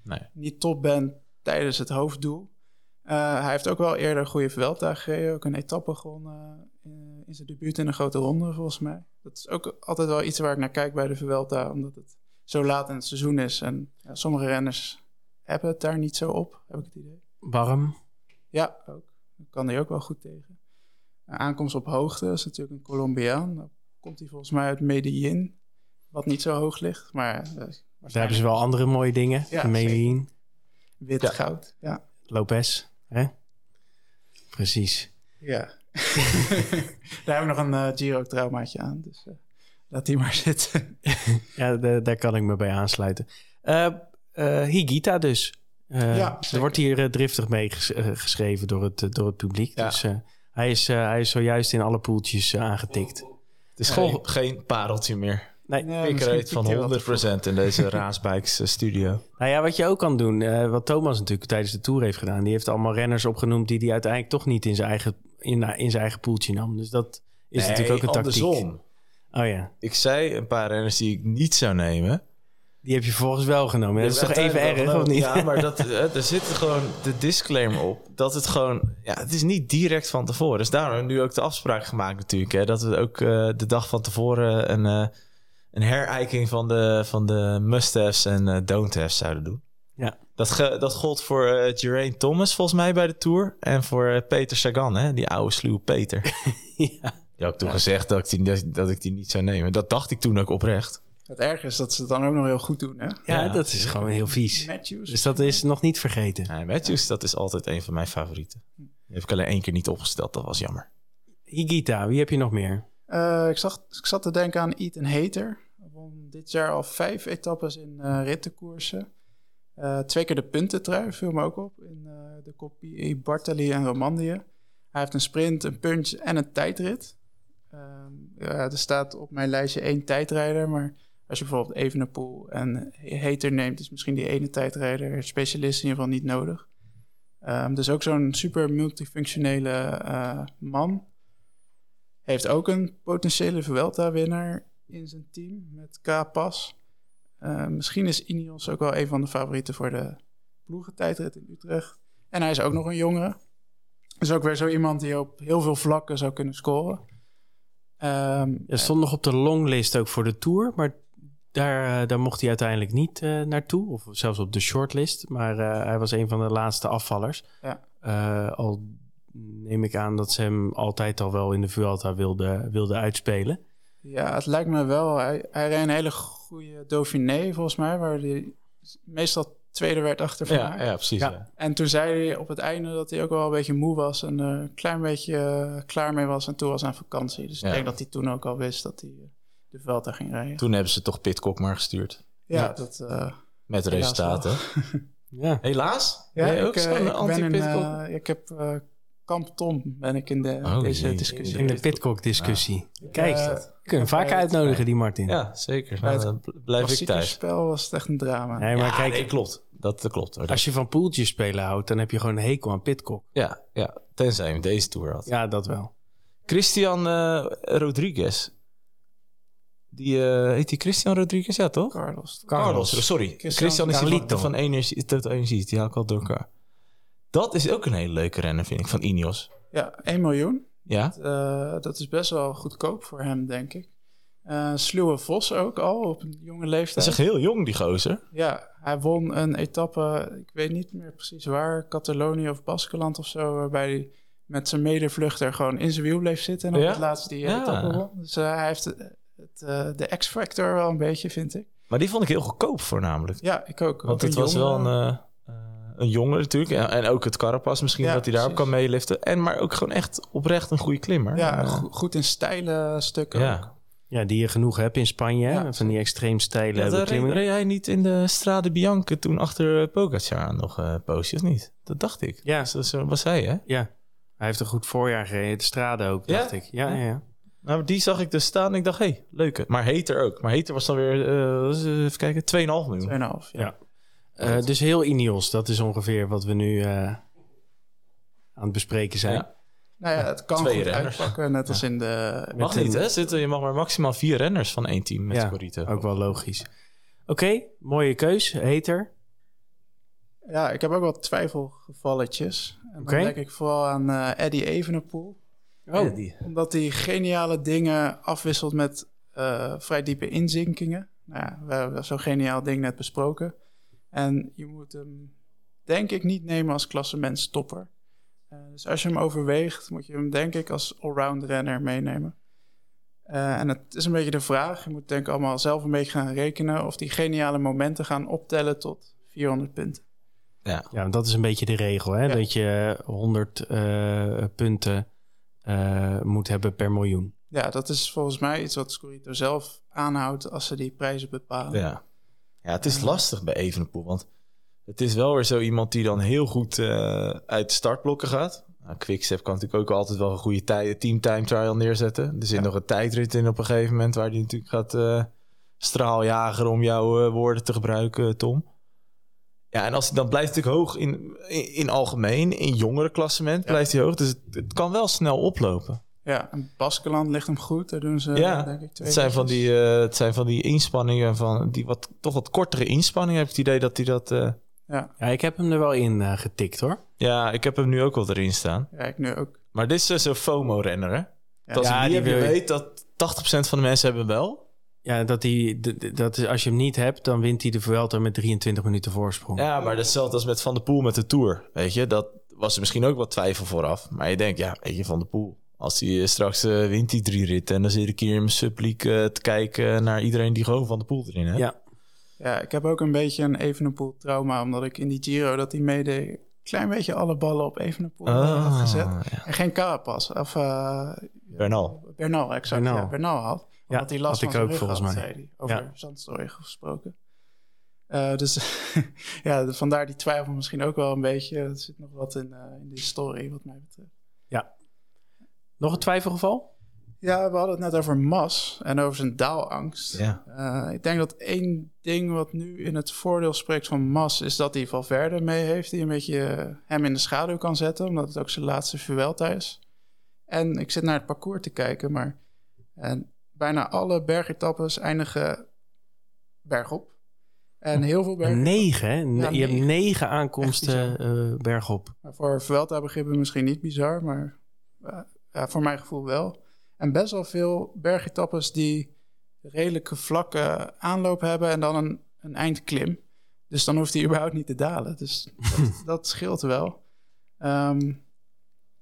Nee. niet top bent tijdens het hoofddoel. Eh, hij heeft ook wel eerder een goede Vuelta gereden. Ook een etappe gewonnen eh, in zijn debuut in een grote ronde, volgens mij. Dat is ook altijd wel iets waar ik naar kijk bij de Vuelta, omdat het zo laat in het seizoen is. En ja, sommige renners hebben het daar niet zo op, heb ik het idee. Warm. Ja, ook. Kan hij ook wel goed tegen. Aankomst op hoogte is natuurlijk een Colombiaan. Dan komt hij volgens mij uit Medellin, wat niet zo hoog ligt. Maar eh, Daar hebben ze wel andere mooie dingen. Ja, Medellin, wit Ja. goud. Ja. Lopez. Hè? Precies. ja. daar heb ik nog een eh, Giro-traumaatje aan. Dus eh, laat die maar zitten. Ja, da- daar kan ik me bij aansluiten. Higita dus. Eh, Ja, er wordt hier eh, driftig mee ges- eh, geschreven door het, door het publiek. Ja. Dus eh, hij, is, hij is zojuist in alle poeltjes aangetikt. Het is Nee. gewoon geen pareltje meer. Nee. Ik reed van piekt hij wel 100% in deze Raasbikes studio. Nou ja, wat je ook kan doen, eh, wat Thomas natuurlijk tijdens de Tour heeft gedaan. Die heeft allemaal renners opgenoemd die hij uiteindelijk toch niet in zijn eigen, in, in zijn eigen poeltje nam. Dus dat is natuurlijk ook een tactiek. andersom. Oh ja, Ik zei een paar renners die ik niet zou nemen. Die heb je volgens wel genomen. Dat is toch even erg, of niet? Ja, maar dat, eh, er zit gewoon de disclaimer op. Dat het gewoon... Ja, het is niet direct van tevoren. Dus daarom hebben we nu ook de afspraak gemaakt natuurlijk. Hè, dat we ook eh, de dag van tevoren een, eh, een herijking van de, van de must-haves en don't-haves zouden doen. Ja. Dat, ge- dat gold voor eh Geraint Thomas volgens mij bij de Tour. En voor Peter Sagan, hè, die oude sluwe Peter. ja. Die had ik toen gezegd dat ik, die, dat ik die niet zou nemen. Dat dacht ik toen ook oprecht. Het erg is dat ze het dan ook nog heel goed doen, hè? Ja, Ja. dat is gewoon heel vies. Matthews. Dus dat is nog niet vergeten. Ja, Matthews, dat is altijd een van mijn favorieten. Die heb ik alleen één keer niet opgesteld. Dat was jammer. Higita, wie heb je nog meer? Eh, ik, zag, ik zat te denken aan Ethan Hater. Hij won dit jaar al vijf etappes in eh rittenkoersen. Eh, twee keer de puntentrui, viel me ook op. In eh, de kopie Bartali en Romandie. Hij heeft een sprint, een punch en een tijdrit. Ehm, ja, er staat op mijn lijstje één tijdrijder. Maar als je bijvoorbeeld Evenepoel en Hater neemt... is misschien die ene tijdrijder, specialist in ieder geval niet nodig. Ehm, dus ook zo'n super multifunctionele eh, man... Heeft ook een potentiële Vuelta-winnaar in zijn team met K-Pas. Eh, misschien is Ineos ook wel een van de favorieten voor de ploegentijdrit in Utrecht. En hij is ook nog een jongere. Dus ook weer zo iemand die op heel veel vlakken zou kunnen scoren. Ehm, Er stond nog op de longlist ook voor de Tour, maar daar, eh, daar mocht hij uiteindelijk niet eh, naartoe. Of zelfs op de shortlist, maar eh, hij was een van de laatste afvallers. Ja. Eh, al neem ik aan dat ze hem altijd al wel in de Vuelta wilde, wilde uitspelen. Ja, het lijkt me wel. Hij, hij reed een hele goede Dauphiné volgens mij, waar hij meestal tweede werd achter Van Ja, ja precies. Ja. Ja. En toen zei hij op het einde dat hij ook wel een beetje moe was en eh, een klein beetje klaar mee was en toe was aan vakantie. Dus Ja. ik denk dat hij toen ook al wist dat hij de Vuelta ging rijden. Toen hebben ze toch Pitcock maar gestuurd. ja, Ja. dat... eh, Met resultaten. Ja. Helaas? ja, ik, ook eh, zo'n ik ben in, eh, ik heb eh, Kamp Tom ben ik in de, Oh, deze jee. discussie. In de Pitcock-discussie. Kijk, Eh, we kunnen hem vaak het, uitnodigen, die Martin. ja, zeker. Nou, het dan blijf ik thuis. spel was het echt een drama. Nee, maar ja, kijk, nee, klopt. Dat, dat klopt. Hoor. als je van poeltjes spelen houdt, dan heb je gewoon een hekel aan Pitcock. Ja, ja, tenzij je hem deze tour had. Ja, dat wel. Christian eh, Rodriguez. Die, eh, heet die Christian Rodriguez? Ja, toch? Carlos. Carlos, sorry. Christian Christian, is die van, Carlito. van energie, tot energie. Die haal ik al door elkaar. Dat is ook een hele leuke renner, vind ik, van Ineos. Ja, 1 miljoen. Ja? Eh, dat is best wel goedkoop voor hem, denk ik. Eh Sluwe Vos ook al, op een jonge Dat leeftijd. is echt heel jong, die gozer. Ja, hij won een etappe, ik weet niet meer precies waar, Catalonië of Baskeland of zo, waarbij hij met zijn medevluchter gewoon in zijn wiel bleef zitten en op Ja? het laatste die Ja. etappe won. Dus hij heeft het, eh, de X-factor wel een beetje, vind ik. Maar die vond ik heel goedkoop voornamelijk. Ja, ik ook. Want Ook het was wel een, eh, eh, een jongen natuurlijk. En, en ook het Carapas misschien, Ja, dat hij daarop kan meeliften. En maar ook gewoon echt oprecht een goede klimmer. Ja, go- goed in stijle stukken ook. ja. Die je genoeg hebt in Spanje. Ja. van die extreem steile Ja, reed, beklimmingen. reed hij niet in de Strade Bianche toen achter Pogacar aan nog eh poosje, of niet? Dat dacht ik. Ja. Dus dat zo was hij, hè? Ja, hij heeft een goed voorjaar gereden. De strade ook, Ja? dacht ik. Ja, ja, ja. Nou, die zag ik dus staan en ik dacht, hé, hey, leuke. Maar Heter ook. Maar Heter was dan weer, eh, even kijken, 2,5 miljoen. 2,5. Ja. Ja. Eh, dus heel Ineos, dat is ongeveer wat we nu, eh, aan het bespreken zijn. Ja. Nou ja, het kan Twee goed renners. uitpakken, net als in de... Mag Met niet, hè? Zitten, je mag maar maximaal vier renners van één team met Ja. Ook wel logisch. Oké, mooie keus. Heter. Ja, ik heb ook wel twijfelgevalletjes. En dan denk ik vooral aan eh, Eddie Evenepoel. Oh, die. Omdat hij geniale dingen afwisselt met eh, vrij diepe inzinkingen. Nou ja, we hebben zo'n geniaal ding net besproken. En je moet hem, denk ik, niet nemen als klassementstopper. Eh dus als je hem overweegt, moet je hem, denk ik, als allround renner meenemen. Eh, en het is een beetje de vraag, je moet denk ik allemaal zelf een beetje gaan rekenen... of die geniale momenten gaan optellen tot 400 punten. Ja. Ja, dat is een beetje de regel, hè? Ja. Dat je 100 eh, punten eh, moet hebben per miljoen. Ja, dat is volgens mij iets wat Scorito zelf aanhoudt als ze die prijzen bepalen. Ja. ja, het is lastig bij Evenepoel, want het is wel weer zo iemand die dan heel goed eh, uit de startblokken gaat. Nou, Quickstep kan natuurlijk ook altijd wel een goede tij- team time trial neerzetten. Er zit nog een tijdrit in op een gegeven moment waar hij natuurlijk gaat eh, straaljager om jouw eh, woorden te gebruiken, Tom. Ja, en als hij dan blijft natuurlijk hoog in, in, in algemeen, in jongere klassement Ja. blijft hij hoog. Dus het, het kan wel snel oplopen. Ja, en Baskeland ligt hem goed. Daar doen ze, Ja, denk ik, twee Het zijn, van die, eh, het zijn van die inspanningen, van die wat, toch wat kortere inspanningen. Heb ik het idee dat hij dat... eh, Ja, Ja, ik heb hem er wel in eh, getikt, hoor. Ja, ik heb hem nu ook wel erin staan. ja, ik nu ook. Maar dit is dus een FOMO-renner, hè? Dat als Ja, je die weet dat 80% van de mensen hebben wel. Ja, dat hij, dat is, als je hem niet hebt, dan wint hij de Vuelta met 23 minuten voorsprong. Ja, maar dat is hetzelfde als met Van der Poel met de Tour. Weet je, dat was er misschien ook wat twijfel vooraf. Maar je denkt, ja, weet je, Van der Poel. Als hij eh, straks eh, wint die drie ritten... en dan zit ik hier in mijn subleague eh, te kijken naar iedereen die gewoon Van der Poel erin heeft. Ja. Ja, ik heb ook een beetje een Evenepoel trauma, omdat ik in die Giro dat hij meedeed, een klein beetje alle ballen op Evenepoel Ah, had gezet. ja. En geen Carapaz, of uh, Bernal. Bernal, exact. Bernal. Ja, Bernal had. Ja, Omdat hij last had van ik ook rug volgens had, mij. zei hij. Over Ja. zandstrooien gesproken. Eh, dus ja, vandaar die twijfel misschien ook wel een beetje. Er zit nog wat in, eh, in die story, wat mij betreft. Nog een twijfelgeval? Ja, we hadden het net over Mas en over zijn daalangst. Ja. Eh, ik denk dat één ding wat nu in het voordeel spreekt van Mas... is dat hij Valverde mee heeft... die een beetje eh, hem in de schaduw kan zetten... omdat het ook zijn laatste Vuelta is. En ik zit naar het parcours te kijken... maar en bijna alle bergetappes eindigen bergop. En heel veel bergen... Negen, hè? Ne- Ja, je hebt negen. aankomsten eh, bergop. Voor Vuelta-begrippen misschien niet bizar, maar eh, ja, voor mijn gevoel wel. En best wel veel bergetappes die redelijke vlakke aanloop hebben en dan een, een eindklim. Dus dan hoeft hij überhaupt niet te dalen. Dus dat, dat scheelt wel. Ehm,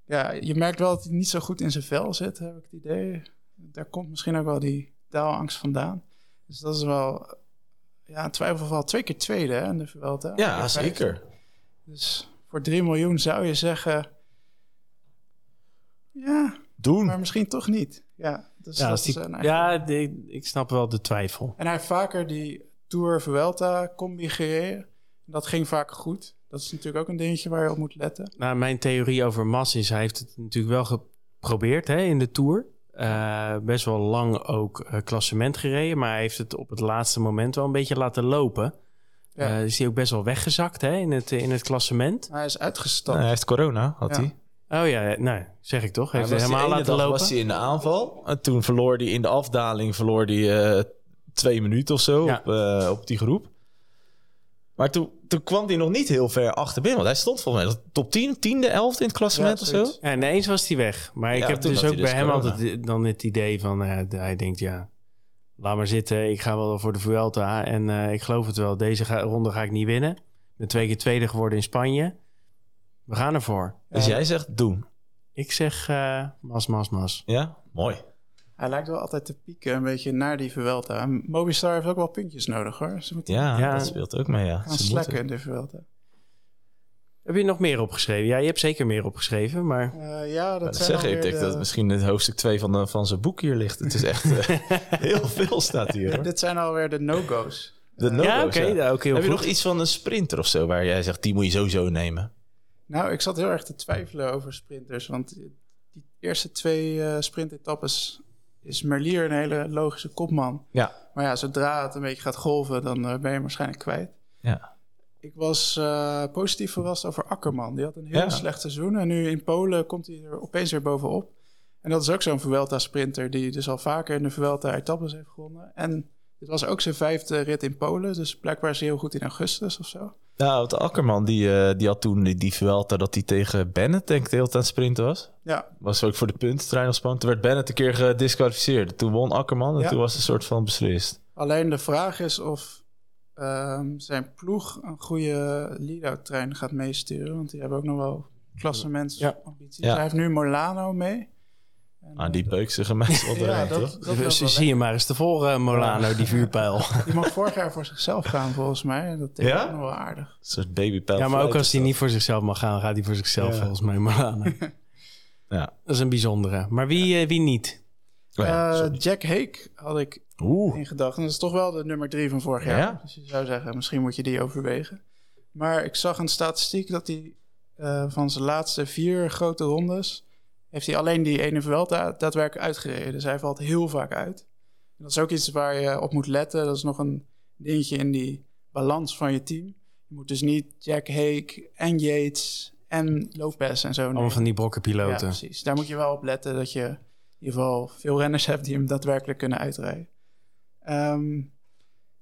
ja, je merkt wel dat hij niet zo goed in zijn vel zit, heb ik het idee. Daar komt misschien ook wel die daalangst vandaan. Dus dat is wel ja, een twijfelgeval. Twee keer tweede hè, in de Vuelta. Ja, zeker. dus voor 3 miljoen zou je zeggen. Ja, Doen. maar misschien toch niet. Ja, dus Ja, dat als die- is een ja ik snap wel de twijfel. En hij heeft vaker die Tour Vuelta combi gereden. Dat ging vaak goed. Dat is natuurlijk ook een dingetje waar je op moet letten. Nou, mijn theorie over Mas is, hij heeft het natuurlijk wel geprobeerd hè, in de Tour. Eh, best wel lang ook eh, klassement gereden, maar hij heeft het op het laatste moment wel een beetje laten lopen. Ja. Eh, is hij ook best wel weggezakt hè, in, het, in het klassement. Hij is uitgestapt. hij heeft corona, had Ja. hij. Oh ja, nou, zeg ik toch. Hij heeft Hij helemaal laten dag lopen. was hij in de aanval. En toen verloor hij in de afdaling verloor hij, eh, twee minuten of zo Ja. op, eh, op die groep. Maar toen, toen kwam hij nog niet heel ver achterbin. Want hij stond volgens mij top 10, tiende, elfde in het klassement Ja, of zo. Ja, ineens was hij weg. Maar ik heb dus ook hij bij dus hem corona. altijd dan het idee van... eh, hij denkt, ja, laat maar zitten. Ik ga wel voor de Vuelta. En eh, ik geloof het wel. Deze ga- ronde ga ik niet winnen. Ik ben twee keer tweede geworden in Spanje. We gaan ervoor. Dus jij zegt doen. Ik zeg eh, mas, mas, mas. Ja, mooi. Hij lijkt wel altijd te pieken een beetje naar die Vuelta. En Mobistar heeft ook wel puntjes nodig hoor. Ze moeten Ja, Ja. dat speelt ook mee. Ja. gaan Ze moeten. in de Vuelta. Heb je nog meer opgeschreven? Ja, je hebt zeker meer opgeschreven. Maar Eh, ja, dat Dat zijn zeg ik. de- dat het misschien het hoofdstuk 2 van, de- van zijn boek hier ligt. Het is echt eh, heel veel staat hier. Hoor. Dit zijn alweer de no-go's. De no-go's, ja, oké. Heb je nog iets van een sprinter of zo waar jij zegt, die moet je sowieso nemen? Nou, ik zat heel erg te twijfelen over sprinters. Want die eerste twee eh sprintetappes is Merlier een hele logische kopman. Ja. Maar ja, zodra het een beetje gaat golven, dan eh, ben je hem waarschijnlijk kwijt. Ja. ik was eh, positief verrast over Akkerman. Die had een heel Ja. slecht seizoen. En nu in Polen komt hij er opeens weer bovenop. En dat is ook zo'n Vuelta-sprinter die dus al vaker in de Vuelta-etappes heeft gewonnen. En dit was ook zijn vijfde rit in Polen. Dus blijkbaar is hij heel goed in augustus of zo. Nou, want Akkerman die, eh, die had toen die, die Vuelta dat hij tegen Bennett denk ik de hele tijd aan het sprinten was. Ja, Was ook voor de puntenterrein al spannend. Toen werd Bennett een keer gedisqualificeerd. Toen won Akkerman en Ja. toen was het een soort van beslist. alleen de vraag is of ehm, zijn ploeg een goede lead-out trein gaat meesturen. Want die hebben ook nog wel klassementsambities. Ja. Hij heeft nu Molano mee. En, Ah, die beuk zich meestal wel doorheen, ja, dat, toch? dat Dus zie je maar eens te volgen, Molano, die vuurpijl. Die mag vorig jaar voor zichzelf gaan, volgens mij. Dat deed Ja? nog wel aardig. Een soort babypijl. Ja, maar ook als hij niet voor zichzelf mag gaan, gaat hij voor zichzelf Ja. volgens mij, Molano. Ja. Dat is een bijzondere. Maar wie, eh, wie niet? Oh ja, Eh. Jack Hake had ik Oeh. in gedachten. Dat is toch wel de nummer drie van vorig jaar. Ja? Dus je zou zeggen, misschien moet je die overwegen. Maar ik zag een statistiek dat hij eh, van zijn laatste vier grote rondes... heeft hij alleen die ene Vuelta daadwerkelijk uitgereden. Dus hij valt heel vaak uit. En dat is ook iets waar je op moet letten. Dat is nog een dingetje in die balans van je team. Je moet dus niet Jack Hake en Yates en Lopez en zo Allemaal van die Ja, brokkenpiloten. precies. Daar moet je wel op letten dat je in ieder geval veel renners hebt die hem daadwerkelijk kunnen uitrijden. Ehm,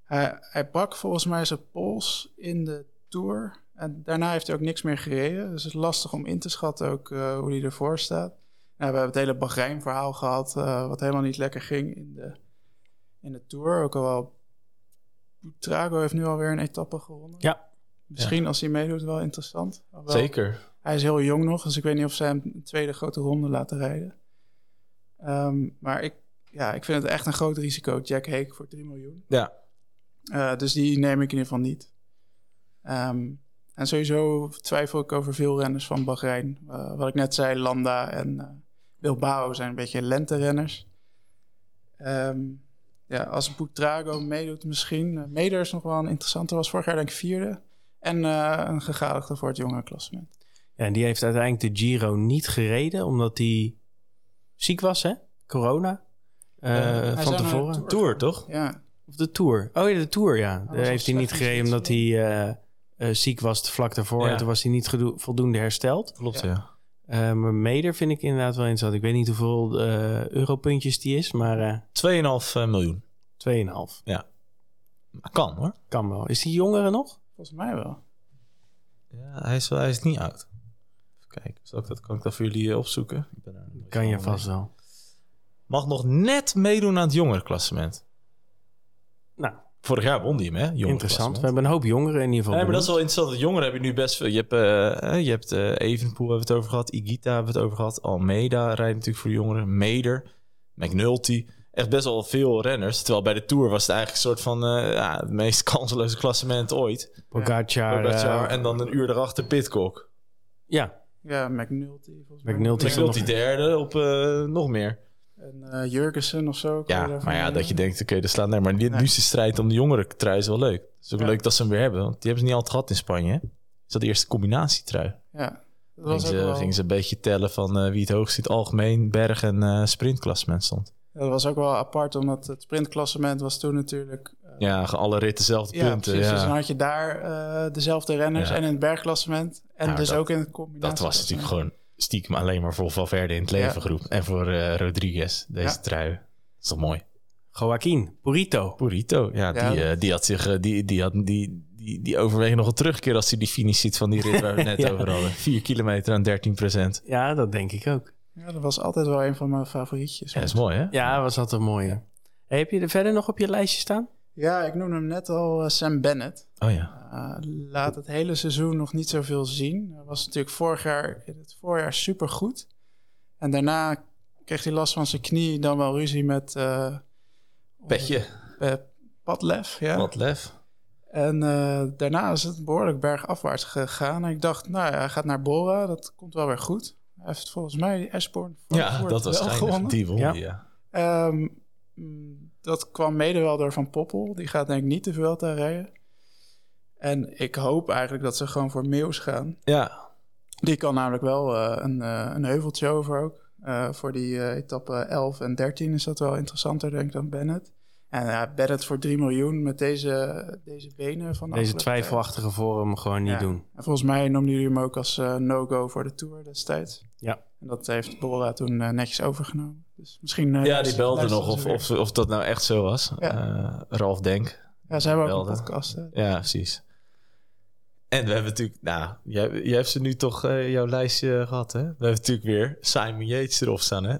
hij, hij brak volgens mij zijn pols in de Tour. En daarna heeft hij ook niks meer gereden. Dus het is lastig om in te schatten ook eh, hoe hij ervoor staat. Nou, we hebben het hele Bahrein-verhaal gehad, eh, wat helemaal niet lekker ging in de, in de Tour. Ook al wel, Trago heeft nu alweer een etappe gewonnen. Ja. Misschien als hij meedoet wel interessant. Zeker. hij is heel jong nog, dus ik weet niet of ze hem een tweede grote ronde laten rijden. Ehm, maar ik, ja, ik vind het echt een groot risico, Jack Hake voor 3 miljoen. Ja. Eh, dus die neem ik in ieder geval niet. Ehm, en sowieso twijfel ik over veel renners van Bahrein. Eh, wat ik net zei, Landa en Bilbao zijn een beetje lenterenners. Ehm ja, als Butrago meedoet misschien. Uh, Meder is nog wel een interessante, was vorig jaar denk ik vierde. En eh, een gegadigde voor het jonge klassement. Ja, en die heeft uiteindelijk de Giro niet gereden, omdat hij ziek was, hè? Corona. Eh, hij van tevoren. Tour Tour, toch? Ja, Of de Tour. Oh ja, de Tour, ja. Daar heeft hij niet gereden omdat hij eh, eh, ziek was vlak daarvoor. Ja. En toen was hij niet voldoende hersteld. Klopt, Ja. ja. Eh, maar Meder vind ik inderdaad wel interessant. Ik weet niet hoeveel eh, europuntjes die is, maar eh 2,5 eh, miljoen. 2,5. Maar kan hoor. Kan wel. Is die jongere nog? volgens mij wel. Ja, hij is, wel, hij is niet oud. Even kijken, zal ik dat, kan ik dat voor jullie opzoeken? Ik ben Kan je van vast mee. wel. Mag nog net meedoen aan het jongerenklassement. Nou, Vorig jaar won hij hem, hè? interessant. We hebben een hoop jongeren in ieder geval. Nee, maar dat is wel interessant. De jongeren heb je nu best veel. Je hebt, eh, je hebt eh, Evenepoel hebben we het over gehad. Igita hebben we het over gehad. Almeida rijdt natuurlijk voor de jongeren. Meder. McNulty. Echt best wel veel renners. Terwijl bij de Tour was het eigenlijk een soort van... eh, ja, het meest kansloze klassement ooit. Pogacar. Pogacar eh, en dan een uur erachter Pitcock. Ja, Ja, McNulty volgens mij. McNulty is McNulty nog. derde op eh, nog meer. En eh Jurgensen of zo. Ja, maar ja, dat je denkt, oké, dat slaat. Maar die, Nee. nu is de strijd om de jongere trui is wel leuk. Het is ook Ja. leuk dat ze hem weer hebben. Want die hebben ze niet altijd gehad in Spanje. hè? Is dat de eerste combinatietrui? Ja, dat Gingen was ook ze, wel... gingen ze een beetje tellen van eh, wie het hoogst in het algemeen berg- en eh sprintklassement stond. Ja, dat was ook wel apart, omdat het sprintklassement was toen natuurlijk... Ja, alle ritten dezelfde ja, punten. precies. Dus dan Ja. had je daar dezelfde renners Ja. en in het bergklassement. En Ja, dus dat- ook in het combinatie. Dat was natuurlijk gewoon stiekem alleen maar voor Valverde in het leven Ja. geroepen. En voor eh, Rodriguez, deze Ja. trui. Dat is toch mooi. Joaquin, Purito. Burrito, ja, Ja. Die, eh, die had zich, eh, die, die, had, die, die, die overweegt nog een terugkeer als hij die finish ziet van die rit waar we het net Ja. over hadden. 4 kilometer aan 13 procent. Ja, dat denk ik ook. Ja, dat was altijd wel een van mijn favorietjes. Ja, dat is mooi hè? Ja, was dat een mooie. Hey, heb je er verder nog op je lijstje staan? Ja, ik noemde hem net al, eh, Sam Bennett. Oh ja. Uh, laat het hele seizoen nog niet zoveel zien. Hij was natuurlijk vorig jaar in het voorjaar super goed. En daarna kreeg hij last van zijn knie, dan wel ruzie met eh Petje, eh, Padlef. Ja. wat lef. En eh, daarna is het behoorlijk bergafwaarts gegaan. En ik dacht, nou ja, hij gaat naar Bora, dat komt wel weer goed. Hij heeft volgens mij Esborn Ja, dat was wel schijnig. gewonnen. Die won Ja. Ehm, dat kwam mede wel door Van Poppel. Die gaat denk ik niet de Vuelta rijden. En ik hoop eigenlijk dat ze gewoon voor Meeuws gaan. Ja, Die kan namelijk wel eh, een, eh, een heuveltje over ook. Eh, voor die eh, etappe 11 en 13 is dat wel interessanter denk ik dan Bennett. En ja, Bennett voor 3 miljoen met deze, deze benen van de Deze twijfelachtige vorm gewoon niet Ja. doen. En volgens mij noemden jullie hem ook als no-go voor de Tour destijds. Ja. En dat heeft Bora toen netjes overgenomen. Dus misschien... eh, Ja, die belde nog of, ze of, of dat nou echt zo was. Ja. Eh, Ralf Denk. Ja, ze hebben ook een podcast. hè. Ja, precies. En we hebben natuurlijk, nou, jij, jij hebt ze nu toch eh, jouw lijstje gehad, hè? We hebben natuurlijk weer Simon Yates erop staan, hè? 3,5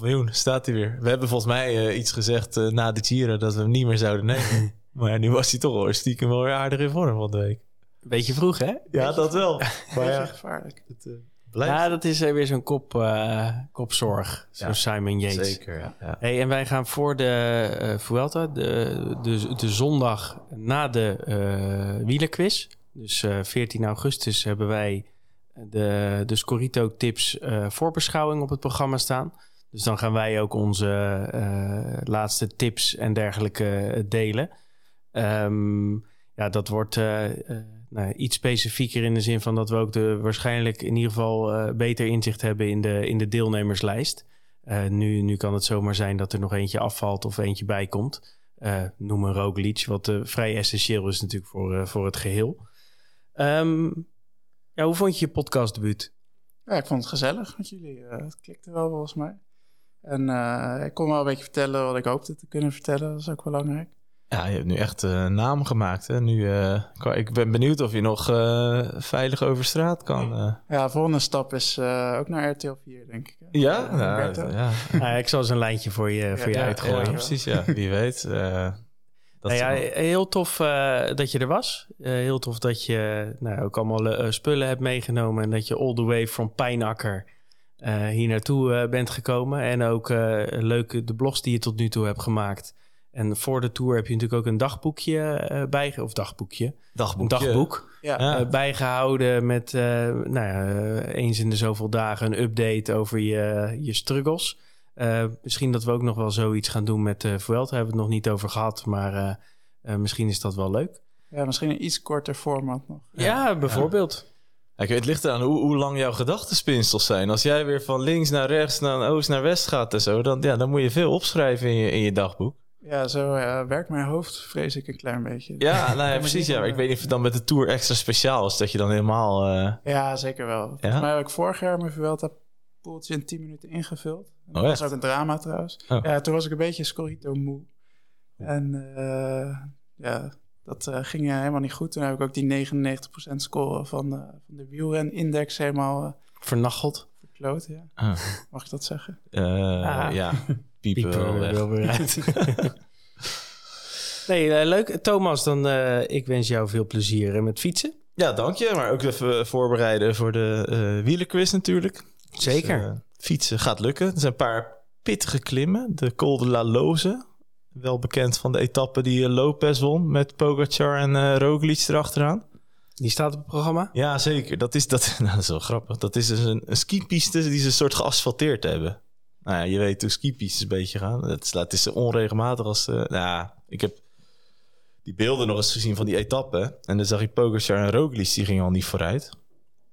miljoen staat hij weer. We hebben volgens mij eh, iets gezegd eh, na de Giro dat we hem niet meer zouden nemen. maar ja, nu was hij toch wel stiekem wel weer aardig in vorm van de week. Beetje vroeg, hè? Ja, dat wel. Maar ja, gevaarlijk. het blijft. Ja, dat is eh, weer zo'n kop, eh, kopzorg. Ja, Simon Yates. Zeker, ja. ja. Hey, en wij gaan voor de eh Vuelta, de, de, de zondag na de eh wielerquiz. Dus eh 14 augustus hebben wij de, de Scorito tips voorbeschouwing op het programma staan. Dus dan gaan wij ook onze laatste tips en dergelijke delen. Ehm, ja, dat wordt nou, iets specifieker in de zin van dat we ook de, waarschijnlijk in ieder geval eh, beter inzicht hebben in de, in de deelnemerslijst. Eh, nu, nu kan het zomaar zijn dat er nog eentje afvalt of eentje bij komt. Eh, noem een Roglic, wat vrij essentieel is natuurlijk voor, voor het geheel. Ehm, ja, hoe vond je je podcastdebuut? Ja, ik vond het gezellig met jullie. het klikte wel volgens mij. En ik kon wel een beetje vertellen wat ik hoopte te kunnen vertellen. Dat is ook belangrijk. Ja, je hebt nu echt eh naam gemaakt. Hè? Nu, eh, ik ben benieuwd of je nog eh, veilig over straat kan. eh. Ja, de volgende stap is eh, ook naar RTL 4, denk ik. Ja, Eh, nou, Roberto. ja. Ik zal eens een lijntje voor je, voor je ja, uitgooien. Ja, precies, ja. Wie weet. eh, dat Nou ja, heel tof eh, dat je er was. Eh, heel tof dat je nou, ook allemaal spullen hebt meegenomen. En dat je all the way from Pijnakker eh, hier naartoe bent gekomen. En ook eh leuke de blogs die je tot nu toe hebt gemaakt. En voor de tour heb je natuurlijk ook een dagboekje eh bij, of dagboekje, dagboekje. een dagboek Ja, eh, bijgehouden met eh, nou ja, eens in de zoveel dagen een update over je, je struggles. Eh, misschien dat we ook nog wel zoiets gaan doen met Vuelta. Daar hebben we het nog niet over gehad, maar eh, eh, misschien is dat wel leuk. ja, misschien een iets korter format nog. Ja, bijvoorbeeld. Kijk, het ligt eraan hoe, hoe lang jouw gedachtenspinsels zijn. Als jij weer van links naar rechts, naar oost naar west gaat en zo, dan, ja, dan moet je veel opschrijven in je, in je dagboek. Ja, zo eh, werkt mijn hoofd, vrees ik, een klein beetje. Ja, nou ja, precies. Ja. Ik weet niet of het dan met de Tour extra speciaal is, dat je dan helemaal... eh, Ja, zeker wel. Volgens mij heb ik vorig jaar mijn Vuelta poeltje in 10 minuten ingevuld. En dat Oh, was ook een drama trouwens. Oh. Ja, toen was ik een beetje scorito moe. En eh, ja, dat eh, ging helemaal niet goed. Toen heb ik ook die 99% score van de, van de wielren-index helemaal Vernacheld. verkloot. Ja. ah, Mag ik dat zeggen? eh, Ah. Ja, piepen Piepen wel we weg. wel weer uit. nee, eh, leuk. Thomas, dan eh, ik wens jou veel plezier eh, met fietsen. Ja, dank je. Maar ook even voorbereiden voor de eh wielerquiz natuurlijk. Zeker. Dus, eh, fietsen gaat lukken. Er zijn een paar pittige klimmen. De Col de la Loze. Wel bekend van de etappe die Lopez won met Pogacar en eh Roglic erachteraan. Die staat op het programma. Ja, zeker. Dat is, dat, nou, dat is wel grappig. Dat is dus een, een skipiste die ze een soort geasfalteerd hebben. Nou ja, je weet hoe skipistes een beetje gaan. Het is, het is onregelmatig als... nou, ja, ik heb die beelden nog eens gezien van die etappe. En dan zag ik Pogacar en Roglic, die gingen al niet vooruit.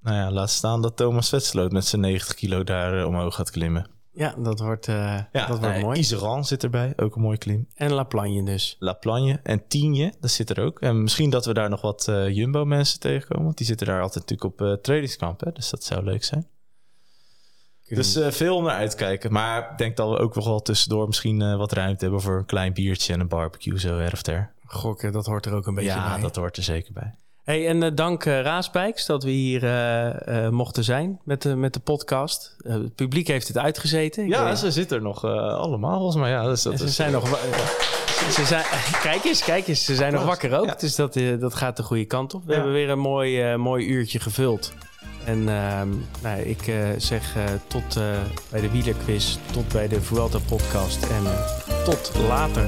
Nou ja, laat staan dat Thomas Vetsloot met zijn 90 kilo daar eh, omhoog gaat klimmen. Ja, dat wordt, eh, Ja, dat wordt mooi. Iseran zit erbij, ook een mooi klim. En La Plagne dus. La Plagne en Tienje, dat zit er ook. En misschien dat we daar nog wat Jumbo-mensen tegenkomen. Want die zitten daar altijd natuurlijk op trainingskamp. Hè? Dus dat zou leuk zijn. Dus eh, veel naar uit te kijken. Maar ik denk dat we ook nog wel tussendoor misschien eh, wat ruimte hebben voor een klein biertje en een barbecue zo her of ter. Gokken, dat hoort er ook een beetje ja, bij. dat hoort er zeker bij. Hey, en eh, dank uh, Raaspijks dat we hier uh, mochten zijn met de, met de podcast. Het publiek heeft het uitgezeten. Ik ja, weet... ze zitten er nog allemaal volgens mij. Ja, dus dat ze is, zijn nog... Ze zijn, kijk eens, kijk eens. Ze zijn nog wakker ook. Ja. Dus dat, dat gaat de goede kant op. We ja. hebben weer een mooi, mooi uurtje gevuld. En nou, ik zeg tot bij de wielerquiz, tot bij de Vuelta podcast en tot later.